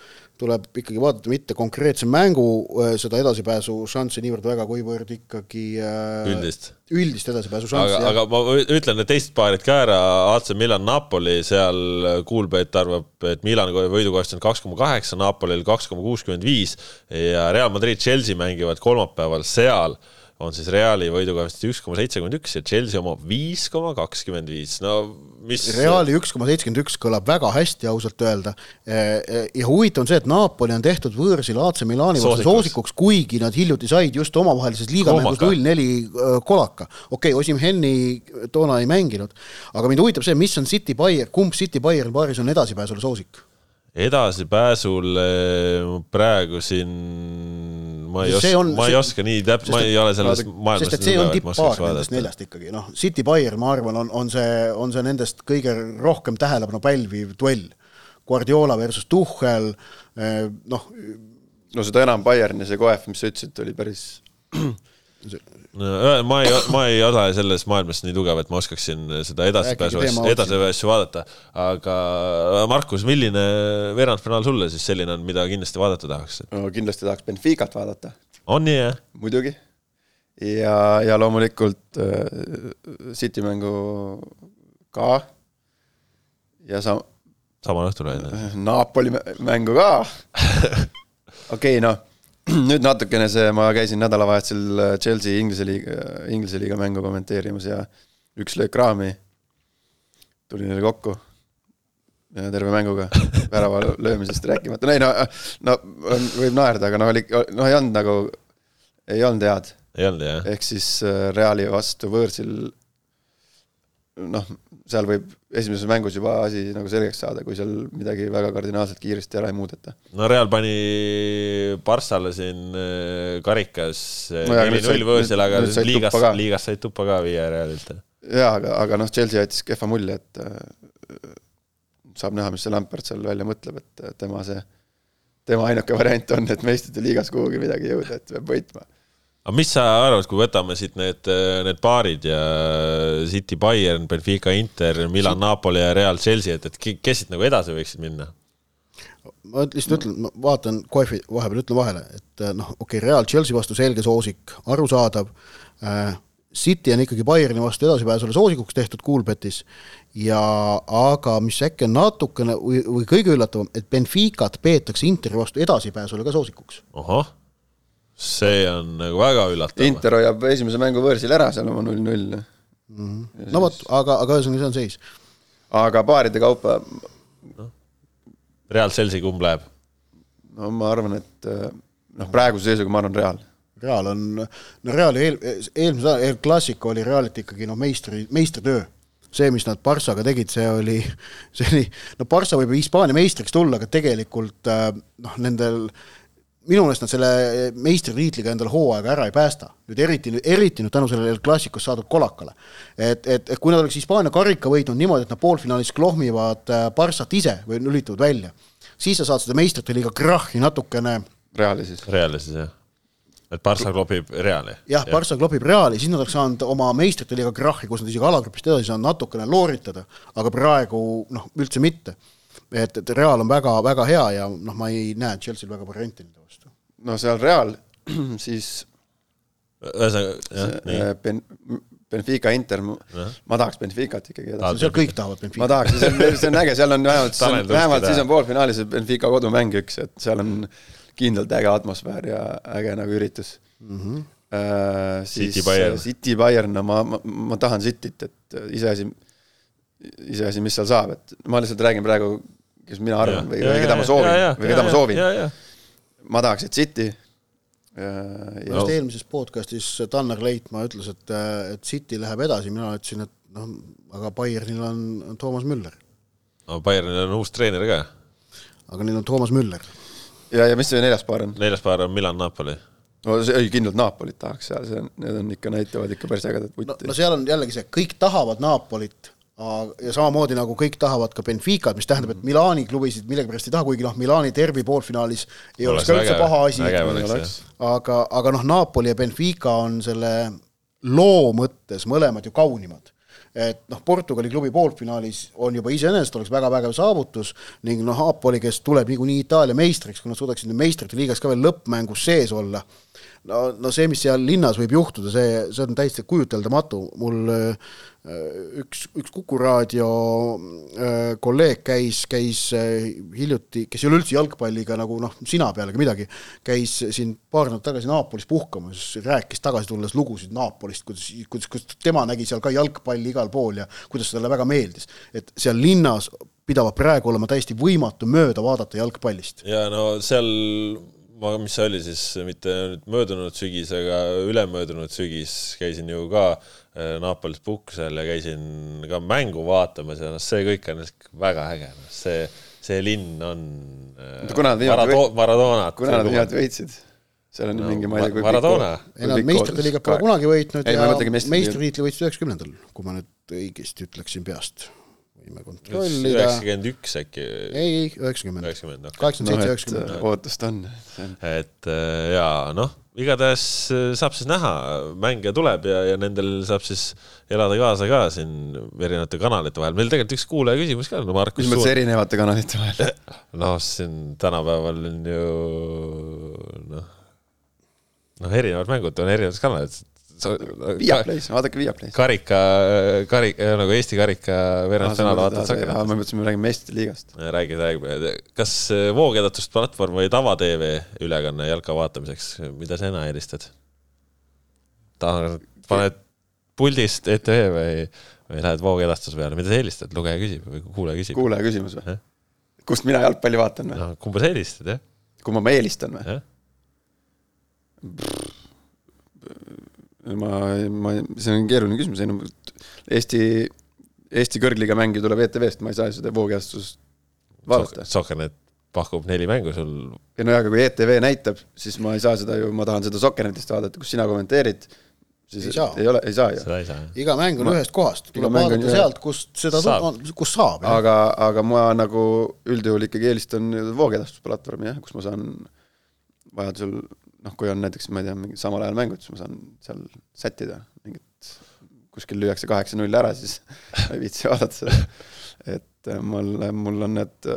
tuleb ikkagi vaadata mitte konkreetse mängu äh, seda edasipääsu šanssi niivõrd väga, kuivõrd ikkagi äh, üldist, üldist edasipääsu šanssi. aga, aga ma ütlen need teised paarid ka ära, AC Milan Napoli, seal Kuulbeit arvab, et Milani võidukoefitsient kaks koma kaheksa, Napolil kaks koma kuuskümmend viis ja Real Madrid, Chelsea mängivad kolmapäeval seal on siis Reali võidukoefitsient üks koma seitsekümmend üks ja Chelsea oma viis koma kakskümmend viis, no mis. Reali üks koma seitsekümmend üks kõlab väga hästi, ausalt öelda. ja huvitav on see, et Napoli on tehtud võõrsil AC Milani vastu soosikuks, kuigi nad hiljuti said just omavahelises liigamängus null neli kolaka. okei okay,, Osimheni toona ei mänginud, aga mind huvitab see, mis on City Bayer, kumb City Bayern paaris on edasipääsule soosik? Edasipääsul praegu siin ma ei oska, ma ei oska nii täp-, ma ei ole selles maailmas sest et see on tipp-paar nendest neljast ikkagi, noh, City Bayern, ma arvan, on, on see, on see nendest kõige rohkem tähelepanu pälviv duell. Guardiola versus Tuchel, eh, noh. no seda enam Bayerni see koef, mis sa ütlesid, oli päris ma ei, ma ei ole selles maailmas nii tugev, et ma oskaksin seda edasipääsu, edasipääsu vaadata, aga Markus, milline veerandfinaal sulle siis selline on, mida kindlasti vaadata tahaks? no kindlasti tahaks Benficat vaadata. on nii, jah? muidugi. ja, ja loomulikult äh, City mängu ka. ja sa-. samal õhtul või? Napoli mängu ka okei noh nüüd natukene see, ma käisin nädalavahetusel äh, Chelsea Inglise liiga, Inglise liiga mängu kommenteerimas ja üks löök raami. tuli neile kokku. terve mänguga, värava löömisest rääkimata, ei no, no võib naerda, aga noh, oli, noh ei olnud nagu, ei olnud head. ei olnud jah? ehk siis äh, Reali vastu võõrsil noh, seal võib esimeses mängus juba asi nagu selgeks saada, kui seal midagi väga kardinaalselt kiiresti ära ei muudeta. no Real pani Barssale siin äh, karikas äh, neli-null võõrsil, aga liigas, liigas said tuppa ka viie Realilt. jaa, aga, aga noh, Chelsea jättis kehva mulje, et äh, saab näha, mis see Lampert seal välja mõtleb, et tema see, tema ainuke variant on, et meistrite liigas kuhugi midagi jõuda, et peab võitma aga mis sa arvad, kui võtame siit need, need paarid ja City, Bayern, Benfica, Inter, Milan, Napoli ja Real, Chelsea, et, et kes siit nagu edasi võiksid minna? ma lihtsalt ütlen, ma vaatan koefi vahepeal, ütlen vahele, et noh, okei okay,, Real Chelsea vastu selge soosik, arusaadav äh,, City on ikkagi Bayerni vastu edasipääsule soosikuks tehtud Coolbetis ja aga mis äkki on natukene või, või kõige üllatavam, et Benficat peetakse Interi vastu edasipääsule ka soosikuks. ahah see on nagu väga üllatav. Inter hoiab esimese mängu võõrsil ära seal oma null-null mm. -hmm. no vot, aga, aga ühesõnaga see on seis. aga paaride kaupa no.. Real Chelsea, kumb läheb? no ma arvan, et noh, praeguse seisuga ma arvan Real. Real on, no Reali eel, eelmise aasta El Clasico oli Realit ikkagi noh, meistri, meistritöö see, mis nad Barssaga tegid, see oli, see oli, no Barssa võib Hispaania meistriks tulla, aga tegelikult noh, nendel minu meelest nad selle meistritiitliga endale hooaega ära ei päästa. nüüd eriti, eriti nüüd tänu sellele klassikust saadud kolakale. et, et, et kui nad oleks Hispaania karika võitnud niimoodi, et nad poolfinaalis klohmivad äh, Barssat ise või lülitavad välja, siis sa saad seda meistrite liiga krahhi natukene Reali siis. Reali siis, jah. et Barssa klopib Reali. jah ja., Barssa klopib Reali, siis nad oleks saanud oma meistrite liiga krahhi, kus nad isegi alagrupist edasi saanud natukene looritada, aga praegu noh, üldse mitte et, et Real on väga-väga hea ja noh, ma ei näe Chelsea'l väga varianti nende. No seal Real, siis ühesõnaga, jah, nii. äh, Ben, Benfica, Inter, ma tahaks Benficat ikkagi edasi. seal kõik tahavad ma Benfica. tahaks, see on, see on äge, seal on vähemalt, vähemalt siis on poolfinaalis Benfica kodumäng üks, et seal on kindlalt äge atmosfäär ja äge nagu üritus mm. -hmm. Uh, siis City Bayern. City Bayern, no ma, ma, ma tahan Cityt, et iseasi, iseasi, mis seal saab, et ma lihtsalt räägin praegu, kes mina arvan või, või keda ma soovin või keda ma soovin. Ma tahaks, et City. minu arust eelmises podcastis Tanner Leitmaa ütles, et, et City läheb edasi, mina ütlesin, et noh, aga Bayernil on, on Toomas Müller. no Bayernil on uus treener ka, aga neil on Toomas Müller. ja, ja mis see neljas paar on? neljas paar on Milan Napoli. no see, ei kindlalt Napolit tahaks seal, see on, need on ikka, näitavad ikka päris ägedat no, vutti no. seal on jällegi see, kõik tahavad Napolit ja samamoodi nagu kõik tahavad ka Benficat, mis tähendab, et Milani klubisid millegipärast ei taha, kuigi noh, Milani derbi poolfinaalis ei oleks ka üldse paha asi, aga, aga noh, Napoli ja Benfica on selle loo mõttes mõlemad ju kaunimad. Et noh, Portugali klubi poolfinaalis on juba iseenesest oleks väga vägev saavutus ning noh, Napoli, kes tuleb niikuinii Itaalia meistriks, kui nad suudaksid nüüd meistrite liigas ka veel lõppmängus sees olla, no, no see, mis seal linnas võib juhtuda, see, see on täiesti kujuteldamatu, mul äh, üks, üks Kuku raadio äh, kolleeg käis, käis äh, hiljuti, kes ei ole üldse jalgpalliga nagu noh, sina pealegi midagi, käis siin paar nädalat tagasi Naapolis puhkamas, rääkis tagasi tulles lugusid Naapolist, kuidas, kuidas, kuidas tema nägi seal ka jalgpalli igal pool ja kuidas talle väga meeldis. et seal linnas pidavat praegu olema täiesti võimatu mööda vaadata jalgpallist. ja no seal, ma, mis see oli siis, mitte nüüd möödunud sügis, aga ülemöödunud sügis käisin ju ka äh, Naapolis puhkusel ja käisin ka mängu vaatamas ja noh, see kõik on väga äge, noh see, see linn on äh, kuna nad Marado- Maradonat. kuna nad viimati võitsid? seal on No, mingi, ma ei tea, kui Maradona. ei nad meistrite liigat pole kunagi võitnud Ei, ja meistritiitli võitsid üheksakümnendal, kui ma nüüd õigesti ütleksin peast. Võime kontrollida. üheksakümmend üks äkki, ei, ei üheksakümmend, üheksakümmend, noh. kaheksakümmend seitse, üheksakümmend. äh, ootust on. et äh, jaa, noh, igatahes äh, saab siis näha, mänge tuleb ja, ja nendel saab siis elada kaasa ka siin erinevate kanalite vahel. meil tegelikult üks kuulaja küsimus ka, no Markus mis mõttes erinevate kanalite vahel? noh, siin tänapäeval on ju noh, noh, erinevad mängud on erinevates kanalites. Viaplay's, vaadake Viaplay's. karika, karika, nagu Eesti karika veerandfinaal vaatad ma Sakrat. mõtlesin, me räägime meistrite liigast. räägid, räägib, kas voogedastusplatvorm või tava-tv ülekanne jalka vaatamiseks, mida sina eelistad? tahad, paned puldist ETV või, või lähed voogedastuse peale, mida sa eelistad, lugeja küsib või kuulaja küsib? kuulaja küsimus või kust mina jalgpalli vaatan või? noh, kumba sa eelistad, jah? kumma ma eelistan või? ma, ma, see on keeruline küsimus, ei no Eesti, Eesti kõrgliiga mänge tuleb ETV-st, ma ei saa seda voogedastust vaadata. Soccernet pakub neli mängu sul, ja no ja, aga kui ETV näitab, siis ma ei saa seda ju, ma tahan seda Soccernetist vaadata, kus sina kommenteerid, siis Ei saa. ei ole, ei saa ju. seda ei saa. iga mäng on Ma- ühest kohast, iga tuleb vaadata sealt, kust seda Saab. saab., kus saab. aga, aga ma nagu üldjuhul ikkagi eelistan voogedastusplatvormi jah, kus ma saan vajadusel noh, kui on näiteks, ma ei tea, mingi samal ajal mängud, siis ma saan seal sättida mingit, kuskil lüüakse kaheksa-null ära, siis ei viitsi vaadata seda. et äh, mul, mul on need,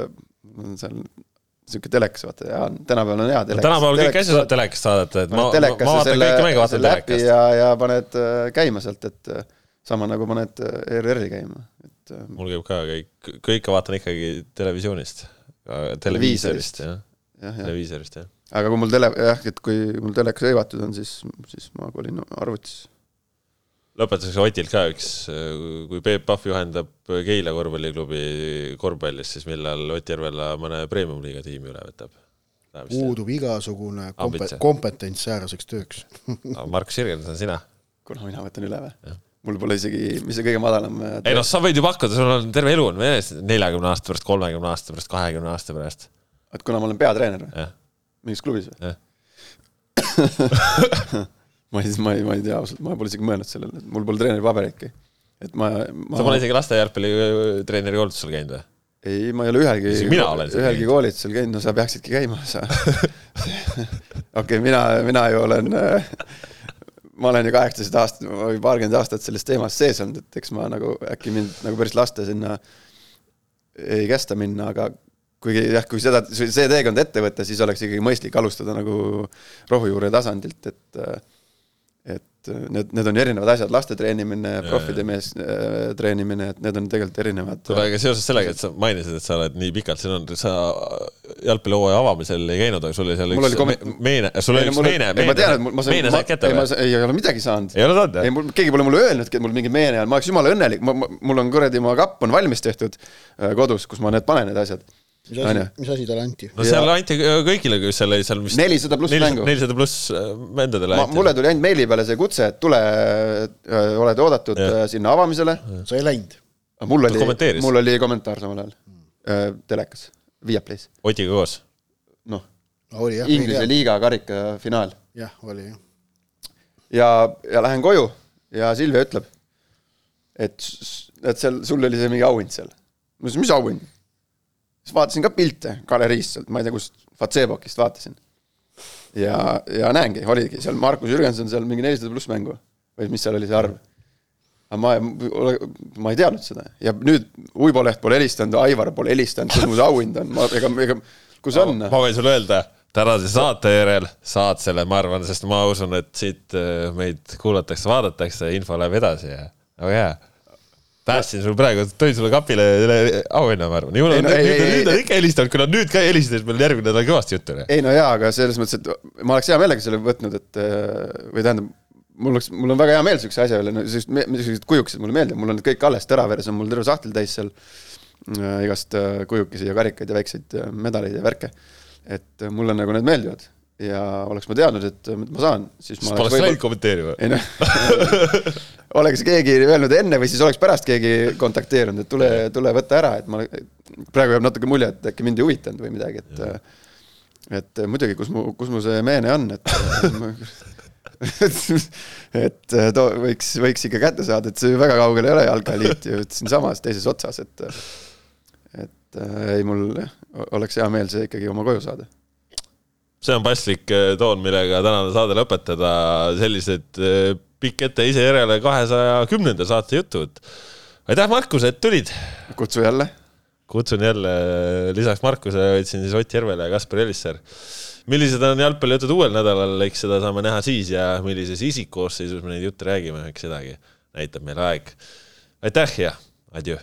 mul on seal sihuke telekas, vaata ja tänapäeval on hea telekas. tänapäeval kõiki asju saab telekast vaadata, et ma, ma, ma vaatan kõiki mänge, vaatan telekast. ja, ja paned äh, käima sealt, et äh, sama nagu paned äh, ERR-i käima, et äh, mul käib ka kõik, kõike vaatan ikkagi televisioonist, televiisorist, jah. televiisorist, jah. Aga kui mul tele, jah, et kui mul telekas hõivatud on, siis, siis ma kolin arvutisse. lõpetuseks Otilt ka üks, kui Peep Pahv juhendab Keila korvpalliklubi korvpallis, siis millal Ott Järvela mõne premium-liiga tiimi üle võtab? puudub igasugune kompe- kompetents sääraseks tööks. Markus Sirgen, see on sina. kuna mina võtan üle või? mul pole isegi, mis see kõige madalam. äh, ei noh, sa võid ju pakkuda, sul on terve elu on meeles, neljakümne aasta pärast, kolmekümne aasta pärast, kahekümne aasta pärast, et kuna ma olen peatreener või? Mingis klubis või? jah. ma ei, ma ei, ma ei tea ausalt, ma pole isegi mõelnud sellele, mul pole treeneripaberitki. et ma, ma, sa pole isegi laste jalgpallitreeneri koolitusel käinud või? ei, ma ei ole ühelgi ühelgi koolitusel käinud, no sa peaksidki käima, sa. okei, mina, mina ju olen, ma olen ju kaheksateist aastat või paarkümmend aastat selles teemas sees olnud, et eks ma nagu äkki mind nagu päris laste sinna ei kästa minna, aga kuigi jah, kui seda, see teekond ette võtta, siis oleks ikkagi mõistlik alustada nagu rohujuure tasandilt, et et need, need on erinevad asjad, laste treenimine, profide mees äh, treenimine, et need on tegelikult erinevad. kuule, aga seoses sellega, et sa mainisid, et sa oled nii pikalt siin olnud, sa jalgpallihooaja avamisel ei käinud, aga sul oli seal Mul üks oli kom- me- meene, sul oli üks meene, ei, mul- ma sain, meene ma, said kätte ei, või? ei ole midagi saanud. ei ole saanud ei, jah? mul, keegi pole mulle öelnudki, et mul mingi meene on, ma oleks jumala õnnelik, mul on kuradi, mu kapp on valmis tehtud äh, kodus, kus ma need panen, need asjad. Mis asi, mis asi talle anti? no seal anti kõigile, kes seal oli seal vist nelisada pluss mängu. nelisada pluss äh, vendadele ma, anti. mulle tuli ainult meili peale see kutse, et tule, oled oodatud äh, sinna avamisele. sa ei läinud? mul oli mul oli kommentaar samal ajal äh, telekas, Viaplay's, Otiga koos. noh, oli jah, Inglise liiga karika finaal jah, oli jah. ja, ja lähen koju ja Silvia ütleb, et, et seal, sul oli see mingi auhind seal. ma ütlesin, mis auhind? Siis vaatasin ka pilte galeriist sealt, ma ei tea, kust, Fatsebokist vaatasin. ja, ja näengi, oligi seal Markus Jürgenson seal mingi nelisada pluss mängu või mis seal oli see arv. aga ma, ma ei teadnud seda ja nüüd Uibo Leht pole helistanud, Aivar pole helistanud, kus mu auhind on, ma, ega, ega, kus on? ma võin sulle öelda, tänase saate järel saad selle, ma arvan, sest ma usun, et siit äh, meid kuulatakse, vaadatakse, info läheb edasi ja oh jaa päästsin sul praegu, tõin sulle kapile auhinna, ma arvan. ei, nüüd on ikka helistanud, kui nad nüüd ka helistasid, meil järgmine nädal kõvasti juttu. ei no jaa, aga selles mõttes, et ma oleks hea meelega selle võtnud, et äh, või tähendab, mul oleks, mul on väga hea meel niisuguse asja üle, no niisugused kujukesed mulle meeldivad, mul on need kõik alles, Teraveres on mul terve sahtel täis seal äh, igast äh, kujukesi ja karikaid ja väikseid medaleid ja värke. et mulle nagu need meeldivad ja oleks ma teadnud, et ma saan, siis ma siis poleks läinud kommenteerima. ei noh, oleks keegi öelnud enne või siis oleks pärast keegi kontakteerinud, et tule, tule võta ära, et ma, praegu jääb natuke mulje, et äkki mind ei huvitanud või midagi, et et muidugi, kus mu, kus mu see meene on, et et too võiks, võiks ikka kätte saada, et see väga kaugel ei ole jalgpalliliit ju siinsamas teises otsas, et et ei, mul oleks hea meel see ikkagi oma koju saada. See on paslik äh, toon, millega tänane saade lõpetada, sellised äh, pikk ette ise järele kahesaja kümnenda saate jutud. aitäh, Markus, et tulid. kutsu jälle. kutsun jälle lisaks Markusele võtsin siis Ott Järvele ja Kaspar Elisser. millised on jalgpallijutud uuel nädalal, eks seda saame näha siis ja millises isikkoosseisus me neid jutte räägime, eks sedagi näitab meile aeg. aitäh ja adjöö